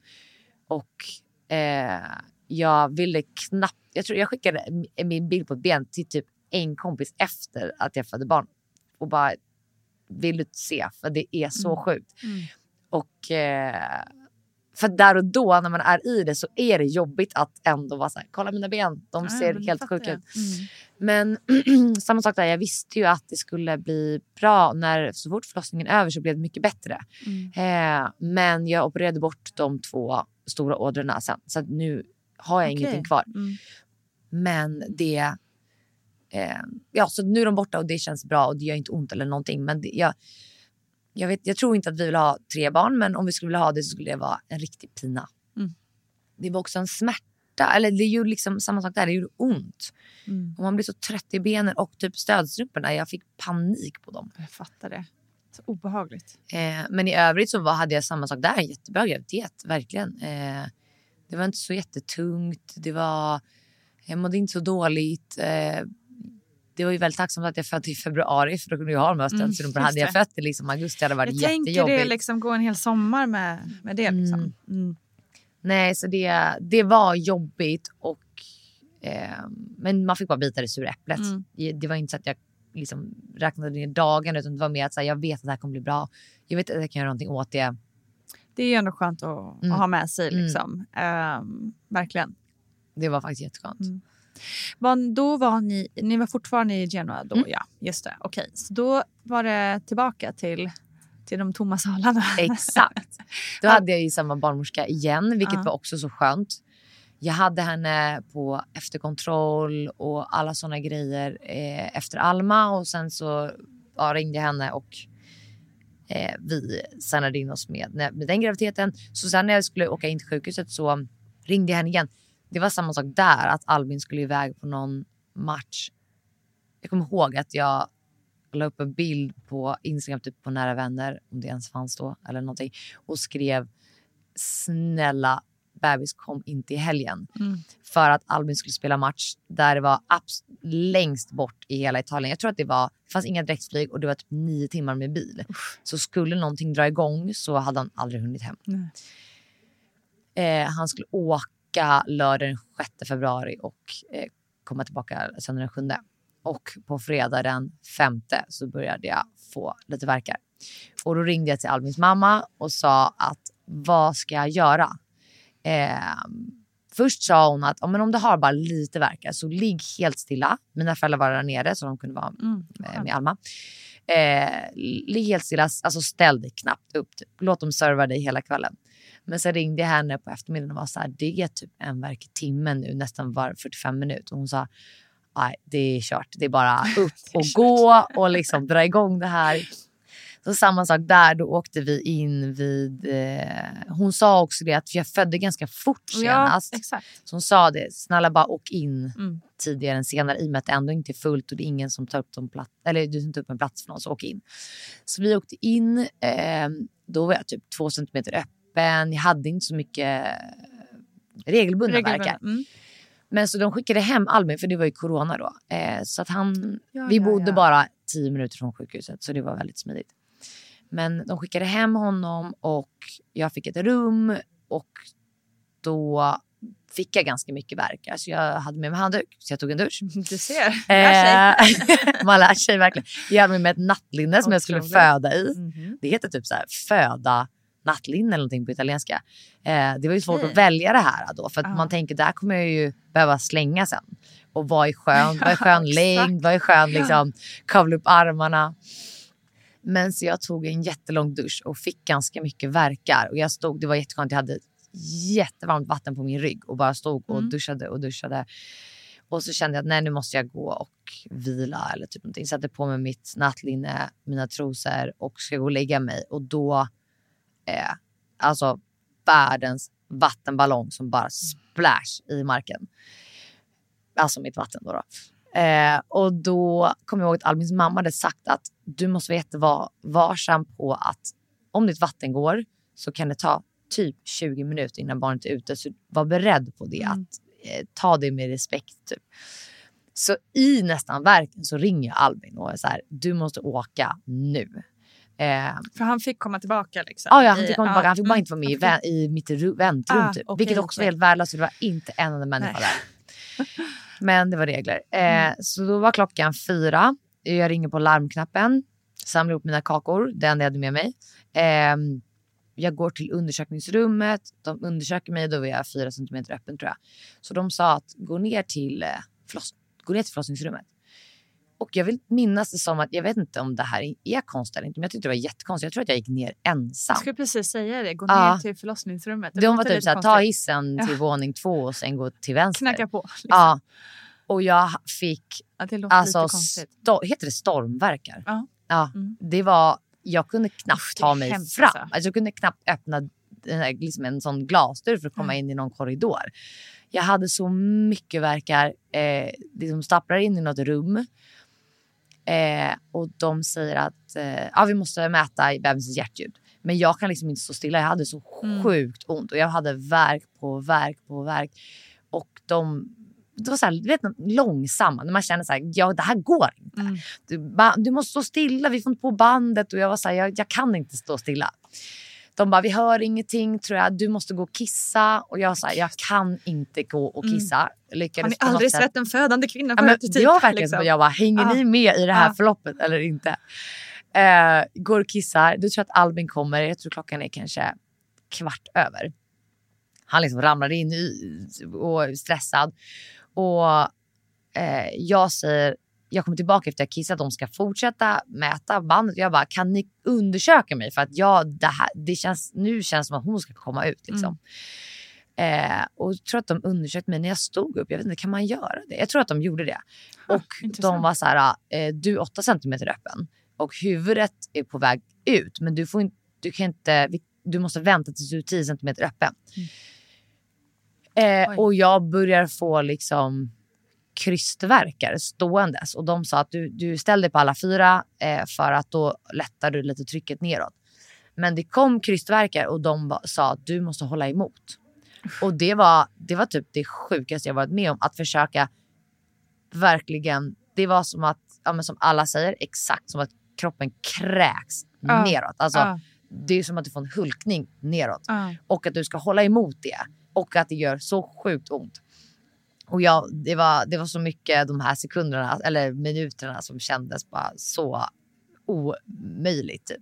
Och eh, jag ville knappt, jag tror jag skickade min bild på ett ben till typ en kompis efter att jag födde barn. Och bara, vill du se? För det är så sjukt. Och eh, för där och då när man är i det så är det jobbigt att ändå vara så här, kolla mina ben, de ser helt sjuka ut. Mm. Men <clears throat> samma sak där, jag visste ju att det skulle bli bra. När, så fort förlossningen är över så blev det mycket bättre. Mm. Eh, men jag opererade bort de två stora ådrorna sen. Så nu har jag Okej. ingenting kvar. Mm. Men det... Eh, ja, så nu är de borta och det känns bra och det gör inte ont eller någonting. Men det, jag, jag, vet, jag tror inte att vi vill ha tre barn men om vi skulle vilja ha det så skulle det vara en riktig pina. Mm. Det var också en smärta. Eller det gjorde liksom samma sak där, det gjorde ont. Mm. Och man blir så trött i benen och typ stödstrumporna. Jag fick panik på dem. Jag fattar det. Så obehagligt. Eh, men i övrigt så var, hade jag samma sak där. Jättebra graviditet, verkligen. Eh, det var inte så jättetungt. Det var, jag mådde inte så dåligt. Eh, det var ju väldigt tacksamt att jag födde i februari för då kunde jag ha de Mm, stödstrumporna. hade just jag fött i liksom augusti hade det varit Jag tänker jättejobbigt. det liksom gå en hel sommar med, med det. Liksom. Mm. Nej, så det, det var jobbigt. Och, eh, men man fick bara bita det sura äpplet. Mm. Det- var inte så att jag liksom räknade ner dagen utan det var mer att så här, jag vet att det här kommer bli bra. Jag vet att jag kan göra någonting åt det. Det är ju ändå skönt att, Mm. att ha med sig. Mm. Liksom. Ehm, verkligen. Det var faktiskt jätteskönt. Var, då var ni, ni var fortfarande i Genua då, Mm. ja. Just det. Okej, så då var det tillbaka till, till de tomma salarna. Exakt. <laughs> Då hade jag ju samma barnmorska igen, vilket Ja. var också så skönt. Jag hade henne på efterkontroll och alla såna grejer eh, efter Alma och sen så ja, ringde jag henne och eh, vi signade in oss med, med den graviditeten. Så sen när jag skulle åka in till sjukhuset så ringde jag henne igen. Det var samma sak där, att Albin skulle iväg på någon match. Jag kommer ihåg att jag la upp en bild på Instagram, typ på nära vänner, om det ens fanns då, eller någonting, och skrev snälla bebis kom inte i helgen. Mm. För att Albin skulle spela match där det var abs- längst bort i hela Italien. Jag tror att det var, det fanns inga direktflyg och det var typ nio timmar med bil. Så skulle någonting dra igång så hade han aldrig hunnit hem. Nej. Eh, han skulle åka lördag den 6 februari och eh, komma tillbaka söndag den 7. Och på fredag den 5 så började jag få lite verkar. Och då ringde jag till Albins mamma och sa att vad ska jag göra? Eh, först sa hon att "Ja, men om du har bara lite verkar så ligg helt stilla. Mina föräldrar var där nere så de kunde vara Mm. eh, med Alma. Eh, ligg helt stilla, alltså ställ dig knappt upp. Typ. Låt dem serva dig hela kvällen. Men sen ringde jag henne på eftermiddagen och var så här, det är typ en verk i timmen nu, nästan var 45 minuter. Och hon sa, nej det är kört. Det är bara <laughs> upp och gå och liksom dra igång det här. Så samma sak där, då åkte vi in vid... Eh, hon sa också det att jag födde ganska fort Ja, senast. exakt. Så hon sa det, snälla bara åk in Mm. tidigare än senare i och med att det ändå inte är fullt och det är ingen som tar upp, plats, eller du tar upp en plats för någon, så åk in. Så vi åkte in, eh, då var jag typ två centimeter öppen, jag hade inte så mycket regelbundna Regelbundna, verkar. mm. Men så de skickade hem Albin, för det var ju corona då. Eh, så att han, Ja, vi ja, bodde ja. bara tio minuter från sjukhuset, så det var väldigt smidigt. Men de skickade hem honom och jag fick ett rum och då fick jag ganska mycket värk. Alltså jag hade med mig handduk, så jag tog en dusch. <laughs> Du ser. Lär sig. Eh, <laughs> Man lär sig verkligen. Jag hade med mig ett nattlinne som jag skulle föda i. Mhm. Det heter typ så här, föda nattlinne eller någonting på italienska. Eh, det var ju svårt Okej. att välja det här då för att Ja. man tänker där kommer jag ju behöva slänga sen. Och vad är skön, vad är <laughs> skön längd, vad är skön liksom, kavla upp armarna. Men så jag tog en jättelång dusch och fick ganska mycket verkar. Och jag stod, det var jätteskönt, jag hade jättevarmt vatten på min rygg och bara stod och Mm. duschade och duschade. Och så kände jag att nej, nu måste jag gå och vila eller typ någonting. Satte på mig mitt nattlinne, mina trosor och ska gå och lägga mig. Och då, eh, alltså världens vattenballong som bara splash i marken. Alltså mitt vatten då. då. Eh, och då kom jag ihåg att Albins mamma hade sagt att du måste vara jättevarsam på att om ditt vatten går så kan det ta typ 20 minuter innan barnet är ute. Så var beredd på det. Mm. Att eh, ta det med respekt. Typ. Så i nästan verken så ringer jag Albin och är så här, du måste åka nu. Eh, För han fick komma tillbaka liksom. Ja, ja, han fick, komma tillbaka. han fick bara mm, inte vara med i, vä- i mitt ru- väntrum. Ah, typ. okej, Vilket också var okej. helt värdelöst det var inte en enda människa Nej. där. Men det var regler. Mm. Eh, så då var klockan fyra. Jag ringer på larmknappen. Samlar ihop mina kakor. Det enda jag hade med mig. Eh, jag går till undersökningsrummet. De undersöker mig. Då var jag fyra centimeter öppen tror jag. Så de sa att gå ner till, eh, förloss- gå ner till förlossningsrummet. Och jag vill minnas det som att, jag vet inte om det här är konst eller inte, men jag tyckte det var jättekonstigt. Jag tror att jag gick ner ensam. Jag skulle precis säga det. Gå Ja. ner till förlossningsrummet. Det De var typ såhär, ta hissen till Ja. våning två och sen gå till vänster. Knacka på. Liksom. Ja. Och jag fick, Ja, det låter alltså, lite konstigt. sto- heter det stormverkar? Ja. Ja, Mm. det var, jag kunde knappt ta mig hemskt, fram. alltså. Alltså. jag kunde knappt öppna här, liksom en sån glasdörr för att komma in i någon korridor. Jag hade så mycket verkar. Eh, liksom stapplar in i något rum. Eh, och de säger att eh, ja, vi måste mäta bebisens hjärtljud. Men jag kan liksom inte stå stilla. Jag hade så Mm. sjukt ont och jag hade verk på verk på verk. Och de, det var så här, du vet, långsamma. När man känner så här, ja det här går inte. Mm. Du, du måste stå stilla, vi får inte på bandet. Och jag var så här, jag, jag kan inte stå stilla. De bara, vi hör ingenting tror jag. Du måste gå och kissa. Och jag sa, jag kan inte gå och kissa. Lyckades Mm. Har ni aldrig sett en födande kvinna Ja, förut? det var verkligen liksom. Jag bara, hänger Ja. ni med i det här Ja. förloppet eller inte? Eh, går och kissar. Du tror att Albin kommer. Jag tror klockan är kanske kvart över. Han liksom ramlar in i, och är stressad. Och eh, jag säger, jag kommer tillbaka efter jag kissat. De ska fortsätta mäta bandet. Jag bara, kan ni undersöka mig? För att jag, det här, det känns, nu känns det som att hon ska komma ut. Liksom. Eh, och jag tror att de undersökte mig när jag stod upp. Jag vet inte, kan man göra det? Jag tror att de gjorde det. Och de var så här, eh, du är 8 centimeter öppen och huvudet är på väg ut. Men du, får inte, du, kan inte, du måste vänta tills du är 10 centimeter öppen. Eh, Oj. och jag börjar få liksom krystvärkar ståendes. Och de sa att du, du ställ dig på alla fyra eh, för att då lättar du lite trycket neråt. Men det kom krystvärkar och de sa att du måste hålla emot. Och det var, det var typ det sjukaste jag varit med om. Att försöka verkligen, det var som att, ja, som alla säger, exakt som att kroppen kräks Ja. neråt. Alltså, Ja. Det är som att du får en hulkning neråt. Ja. Och att du ska hålla emot det. Och att det gör så sjukt ont. Och jag, det, var, det var så mycket de här sekunderna, eller minuterna som kändes bara så omöjligt. Typ.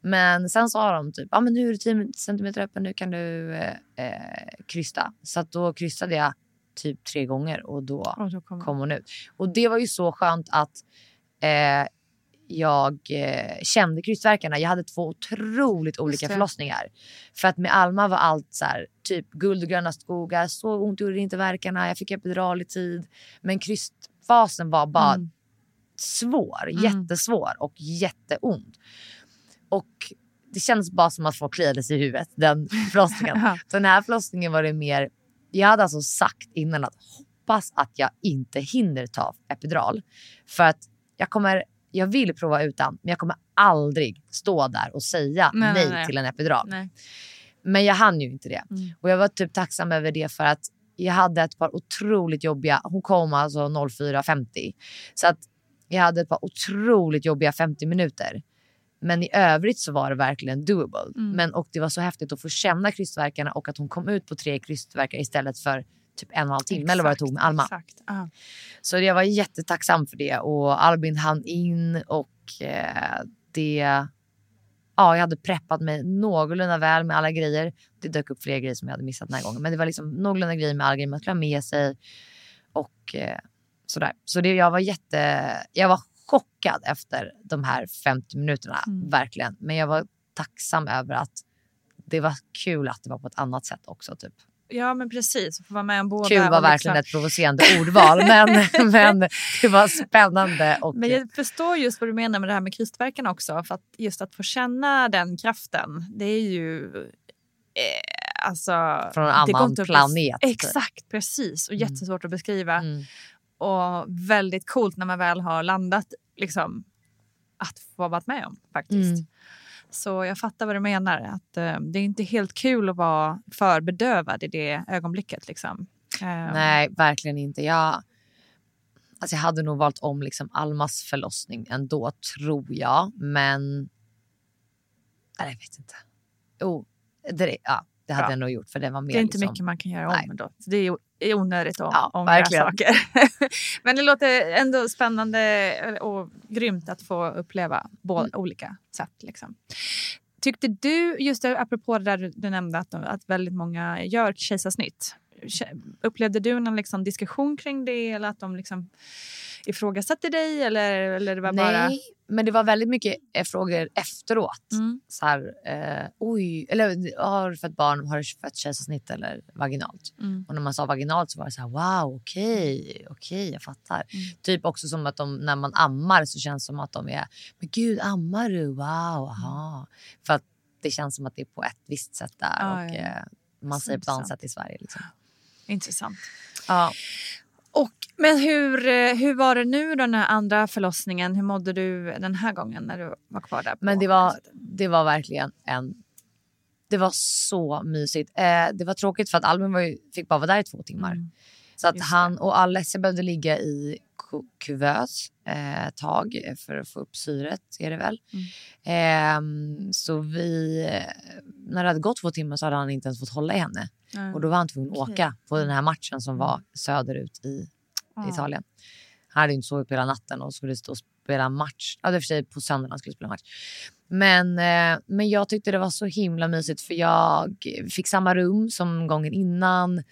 Men sen sa de typ, ja men nu är du 10 centimeter öppen, nu kan du eh, eh, krysta. Så då krystade jag typ tre gånger och då Och då kom kom hon ut. Och det var ju så skönt att eh, jag eh, kände krystvärkarna. Jag hade två otroligt olika förlossningar. För att med Alma var allt så här, typ guld och gröna skogar. Så ont gjorde inte verkarna. Jag fick epidural i tid. Men krystfasen var bara Mm. svår. Mm. Jättesvår och jätteont. Och det kändes bara som att folk kliade sig i huvudet den <laughs> förlossningen. Ja. Så den här förlossningen var det mer, jag hade alltså sagt innan att hoppas att jag inte hinner ta epidural. För att jag kommer, jag vill prova utan, men jag kommer aldrig stå där och säga Nej, nej, nej, till en epidural. Men jag hann ju inte det. Mm. Och jag var typ tacksam över det för att jag hade ett par otroligt jobbiga, hon kom alltså 04.50. Så att jag hade ett par otroligt jobbiga 50 minuter. Men i övrigt så var det verkligen doable. Mm. Men, och det var så häftigt att få känna krystverkarna och att hon kom ut på tre krystverkar istället för typ en och en halv timme eller vad det tog med Alma. Exakt. Ja. Så jag var jättetacksam för det och Albin hann in och eh, det... Ja, jag hade preppat mig någorlunda väl med alla grejer. Det dök upp fler grejer som jag hade missat den här gången. Men det var liksom någorlunda grejer med alla grejer man skulle ha med sig. Och eh, sådär. Så det, jag var jätte... Jag var chockad efter de här 50 minuterna. Mm. Verkligen. Men jag var tacksam över att det var kul att det var på ett annat sätt också. Typ. Ja, men precis. Få vara med om båda. Kul var verkligen liksom- ett provocerande ordval, men, <laughs> men det var spännande. Och, Men jag förstår just vad du menar med det här med krystverkan också. För att just att få känna den kraften, det är ju... Eh, alltså, Från en annan att planet, typ. Exakt, precis. Och Mm. jättesvårt att beskriva. Mm. Och väldigt coolt när man väl har landat, liksom, att få varit med om faktiskt. Mm. Så jag fattar vad du menar. Att eh, Det är inte helt kul att vara för bedövad i det ögonblicket. Liksom. Eh, Nej, verkligen inte. Jag, alltså jag hade nog valt om liksom Almas förlossning ändå, tror jag. Men... Nej, jag vet inte. Oh, det, ja, det hade Bra. jag nog gjort, för det var mer Det är inte liksom, mycket man kan göra Nej. om ändå. Så det är är onödigt att Ja, ångra verkligen. saker. <laughs> Men det låter ändå spännande och grymt att få uppleva båda Mm. olika sätt. Liksom. Tyckte du, just det, apropå det där du, nämnde att, att väldigt många gör kejsarsnitt. Upplevde du någon liksom diskussion kring det eller att de liksom ifrågasatte dig? Eller, eller det var Nej, bara... men det var väldigt mycket eh, frågor efteråt. Mm. Så här, eh, oj, eller har du fött barn, har du fött kejsarsnitt eller vaginalt? Mm. Och när man sa vaginalt så var det så här, wow, okej, okej, jag fattar. Mm. Typ också som att de, när man ammar så känns det som att de är, men gud, ammar du? Wow, aha. För att det känns som att det är på ett visst sätt där Ja, och ja, eh, man säger på ett annat sätt i Sverige. Liksom. Intressant. Ja. Och, men hur, eh, hur var det nu då, den här andra förlossningen? Hur mådde du den här gången när du var kvar där? Men det var, det var verkligen en... Det var så mysigt. Eh, det var tråkigt för att Albin var ju, fick bara vara där i två timmar. Mm. Så att han och Alessia behövde ligga i kuvös eh, tag för att få upp syret, är det väl. Mm. Ehm, så vi, eh, när det hade gått två timmar så hade han inte ens fått hålla i henne. Mm. Och då var han tvungen att Okej. åka på den här matchen som var söderut i Ja. Italien. Han hade inte sovit på hela natten och skulle stå och spela match. Ja, det för sig på söndagen skulle spela match. Men, eh, men jag tyckte det var så himla mysigt för jag fick samma rum som gången innan.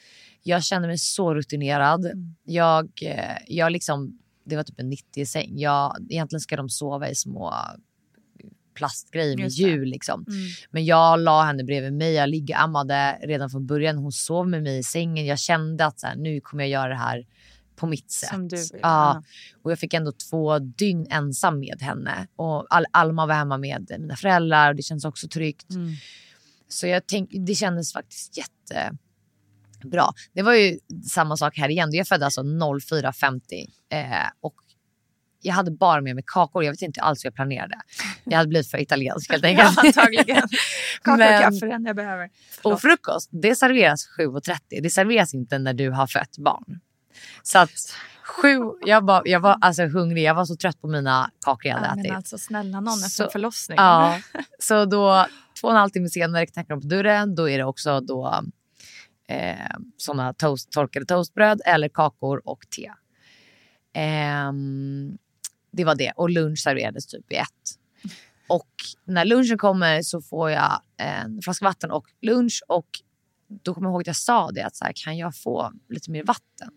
Jag kände mig så rutinerad. Mm. Jag, eh, jag liksom, det var typ en 90 säng. Jag, egentligen ska de sova i små plastgrejer med hjul. Liksom. Mm. Men jag la henne bredvid mig. Jag ligger ammade redan från början. Hon sov med mig i sängen. Jag kände att så här, nu kommer jag göra det här på mitt sätt. Ja. Och jag fick ändå två dygn ensam med henne. Och Al- Alma var hemma med mina föräldrar och det känns också tryggt. Mm. Så jag tänk, det kändes faktiskt jättebra. Det var ju samma sak här igen. Jag födde alltså 04.50 eh, och jag hade bara med mig kakor. Jag vet inte alls hur jag planerade. Jag hade blivit för italiensk helt <laughs> enkelt. Ja, antagligen. <laughs> Kakor och kaffe, enda jag behöver. Och frukost, det serveras 7.30. Det serveras inte när du har fött barn. Så att sju, jag, var, jag var alltså hungrig. Jag var så trött på mina kakor jag hade Ja, ätit. men alltså snälla någon efter Så- en förlossning. Ja, <laughs> så då två och en halv timme senare knackar de på dörren. Då är det också då eh, såna toast, torkade toastbröd eller kakor och te. Ehm, det var det. Och lunch serverades typ i ett. Och när lunchen kommer så får jag en flaska vatten och lunch. Och då kommer jag ihåg att jag sa det att så här, kan jag få lite mer vatten?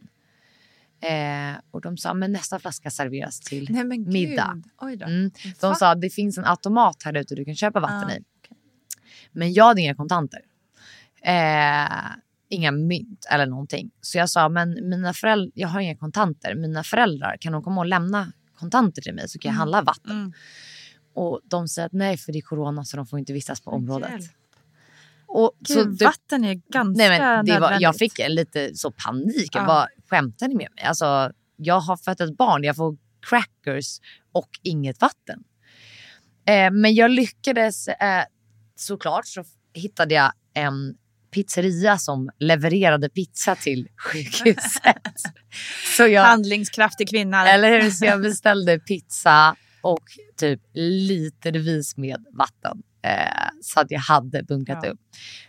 Eh, och de sa men nästa flaska serveras till Nej, middag. Mm. Va? De sa att det finns en automat här ute du kan köpa vatten Ah, i. Men jag hade inga kontanter. Eh, inga mynt eller någonting. Så jag sa, men mina föräldrar, jag har inga kontanter. Mina föräldrar, kan de komma och lämna kontanter till mig så kan jag handla vatten? Mm. Och de säger att nej, för det är corona så de får inte vistas på området. hjälp. Och, så Gud, det, vatten är ganska nej, men det var, jag fick lite så panik. Jag Ja. bara, skämtar ni med mig? Alltså, jag har fött ett barn, jag får crackers och inget vatten. Eh, men jag lyckades eh, såklart så hittade jag en pizzeria som levererade pizza till sjukhuset. <laughs> så jag, Handlingskraftig kvinna. eller hur? Så jag beställde pizza och typ litervis med vatten. Eh, så att jag hade bunkrat Ja. upp.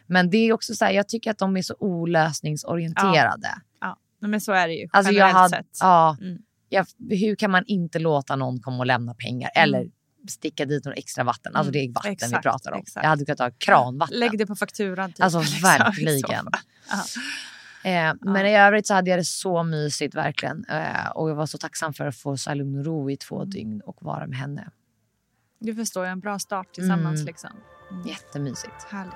Men det är också så här, jag tycker att de är så olösningsorienterade. Ja, men så är det ju Alltså jag hade, sett. ja, Mm. jag, hur kan man inte låta någon komma och lämna pengar eller sticka dit några extra vatten? Alltså Mm, det är vatten vi exakt, pratar om. exakt. Jag hade kunnat ha kranvatten. Lägg det på fakturan. Typ, Alltså <laughs> liksom, verkligen. fall. Ja. Eh, men i övrigt så hade jag det så mysigt verkligen. Eh, och jag var så tacksam för att få så lugn och ro i två dygn och vara med henne. Du förstår, jag, en bra start tillsammans. Mm. Liksom. Jättemysigt. Härligt.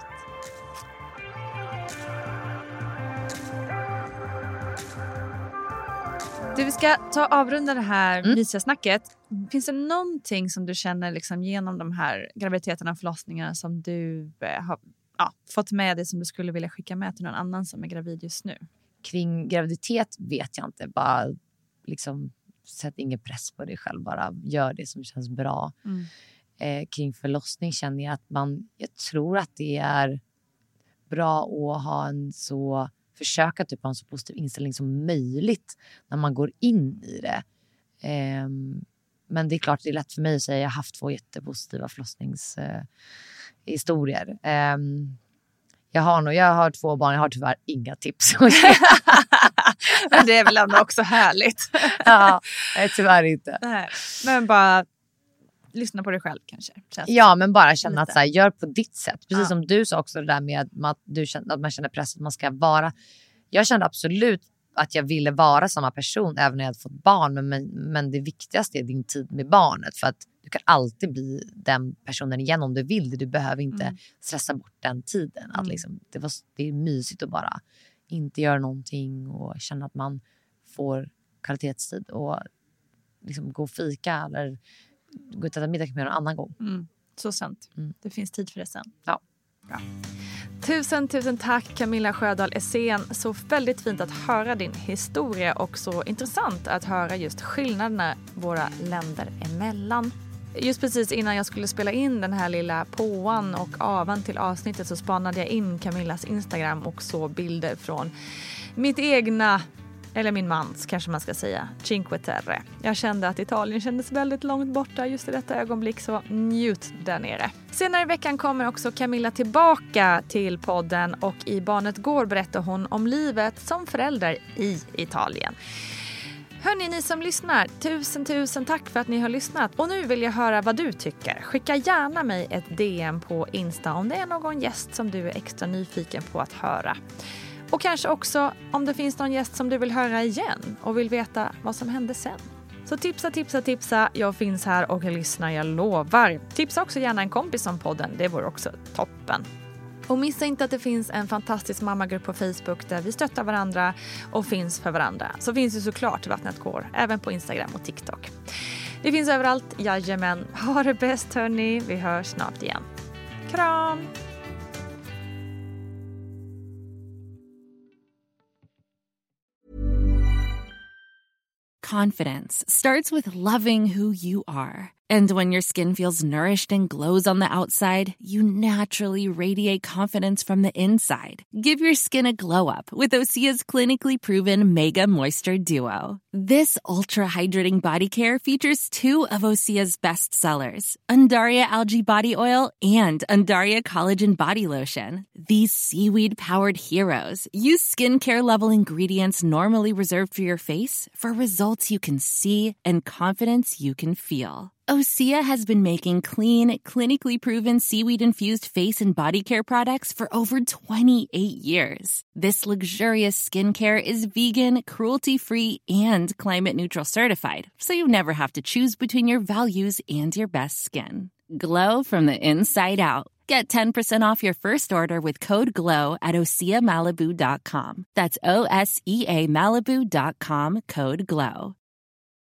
Du, vi ska ta avrunda det här Mm. mysiga snacket. Finns det någonting som du känner liksom, genom de här graviditeterna och förlossningarna som du eh, har ja, fått med dig som du skulle vilja skicka med till någon annan som är gravid just nu? Kring graviditet vet jag inte. Bara liksom, sätt ingen press på dig själv. Bara gör det som känns bra. Mm. eh, kring förlossning känner jag att man, jag tror att det är bra att ha en så, försöka typ ha en så positiv inställning som möjligt när man går in i det. Eh, men det är klart, det är lätt för mig att säga. Jag har haft två jättepositiva förlossningshistorier. Eh, jag har nog, jag har två barn, jag har tyvärr inga tips. <laughs> Men det är väl ändå också härligt. ja, tyvärr inte. Nej, men bara lyssna på dig själv kanske. ja, men bara känna att så här, gör på ditt sätt. Precis ja. som du sa också det där med att, du känner, att man känner press att man ska vara. Jag kände absolut att jag ville vara samma person även när jag hade fått barn. Men, men, men det viktigaste är din tid med barnet. För att du kan alltid bli den personen igen om du vill det. Du behöver inte mm. stressa bort den tiden. Att mm. liksom, det, var, det är mysigt att bara inte göra någonting och känna att man får kvalitetstid och liksom gå och fika eller gå ut och äta middag kan man göra en annan gång. Mm. Så sant. Mm. Det finns tid för det sen. Ja. Bra. Tusen, tusen tack Camilla Sjödahl Essén. Så väldigt fint att höra din historia och så intressant att höra just skillnaderna våra länder emellan. Just precis innan jag skulle spela in den här lilla påan och avan till avsnittet så spanade jag in Camillas Instagram och såg bilder från mitt egna eller min mans kanske man ska säga, Cinque Terre. Jag kände att Italien kändes väldigt långt borta just i detta ögonblick så njut där nere. Senare i veckan kommer också Camilla tillbaka till podden och i Barnet Går berättar hon om livet som förälder i Italien. Hörni, ni som lyssnar, tusen tusen tack för att ni har lyssnat. Och nu vill jag höra vad du tycker. Skicka gärna mig ett DM på Insta om det är någon gäst som du är extra nyfiken på att höra. Och kanske också om det finns någon gäst som du vill höra igen och vill veta vad som hände sen. Så tipsa, tipsa, tipsa. Jag finns här och lyssnar, jag lovar. Tipsa också gärna en kompis om podden, det vore också toppen. Och missa inte att det finns en fantastisk mammagrupp på Facebook där vi stöttar varandra och finns för varandra. Så finns ju såklart Vattnet går, även på Instagram och TikTok. Det finns överallt, jajamän. Ha det bäst hörni, vi hörs snart igen. Kram! Confidence starts with loving who you are. And when your skin feels nourished and glows on the outside, you naturally radiate confidence from the inside. Give your skin a glow up with Osea's clinically proven Mega Moisture Duo. This ultra hydrating body care features two of Osea's best sellers, Undaria Algae Body Oil and Undaria Collagen Body Lotion. These seaweed powered heroes use skincare level ingredients normally reserved for your face for results you can see and confidence you can feel. Osea has been making clean, clinically proven seaweed infused face and body care products for over 28 years. This luxurious skincare is vegan, cruelty free, and climate neutral certified, so you never have to choose between your values and your best skin. Glow from the inside out. Get 10% off your first order with code GLOW at OseaMalibu.com. That's O S E A Malibu.com code GLOW.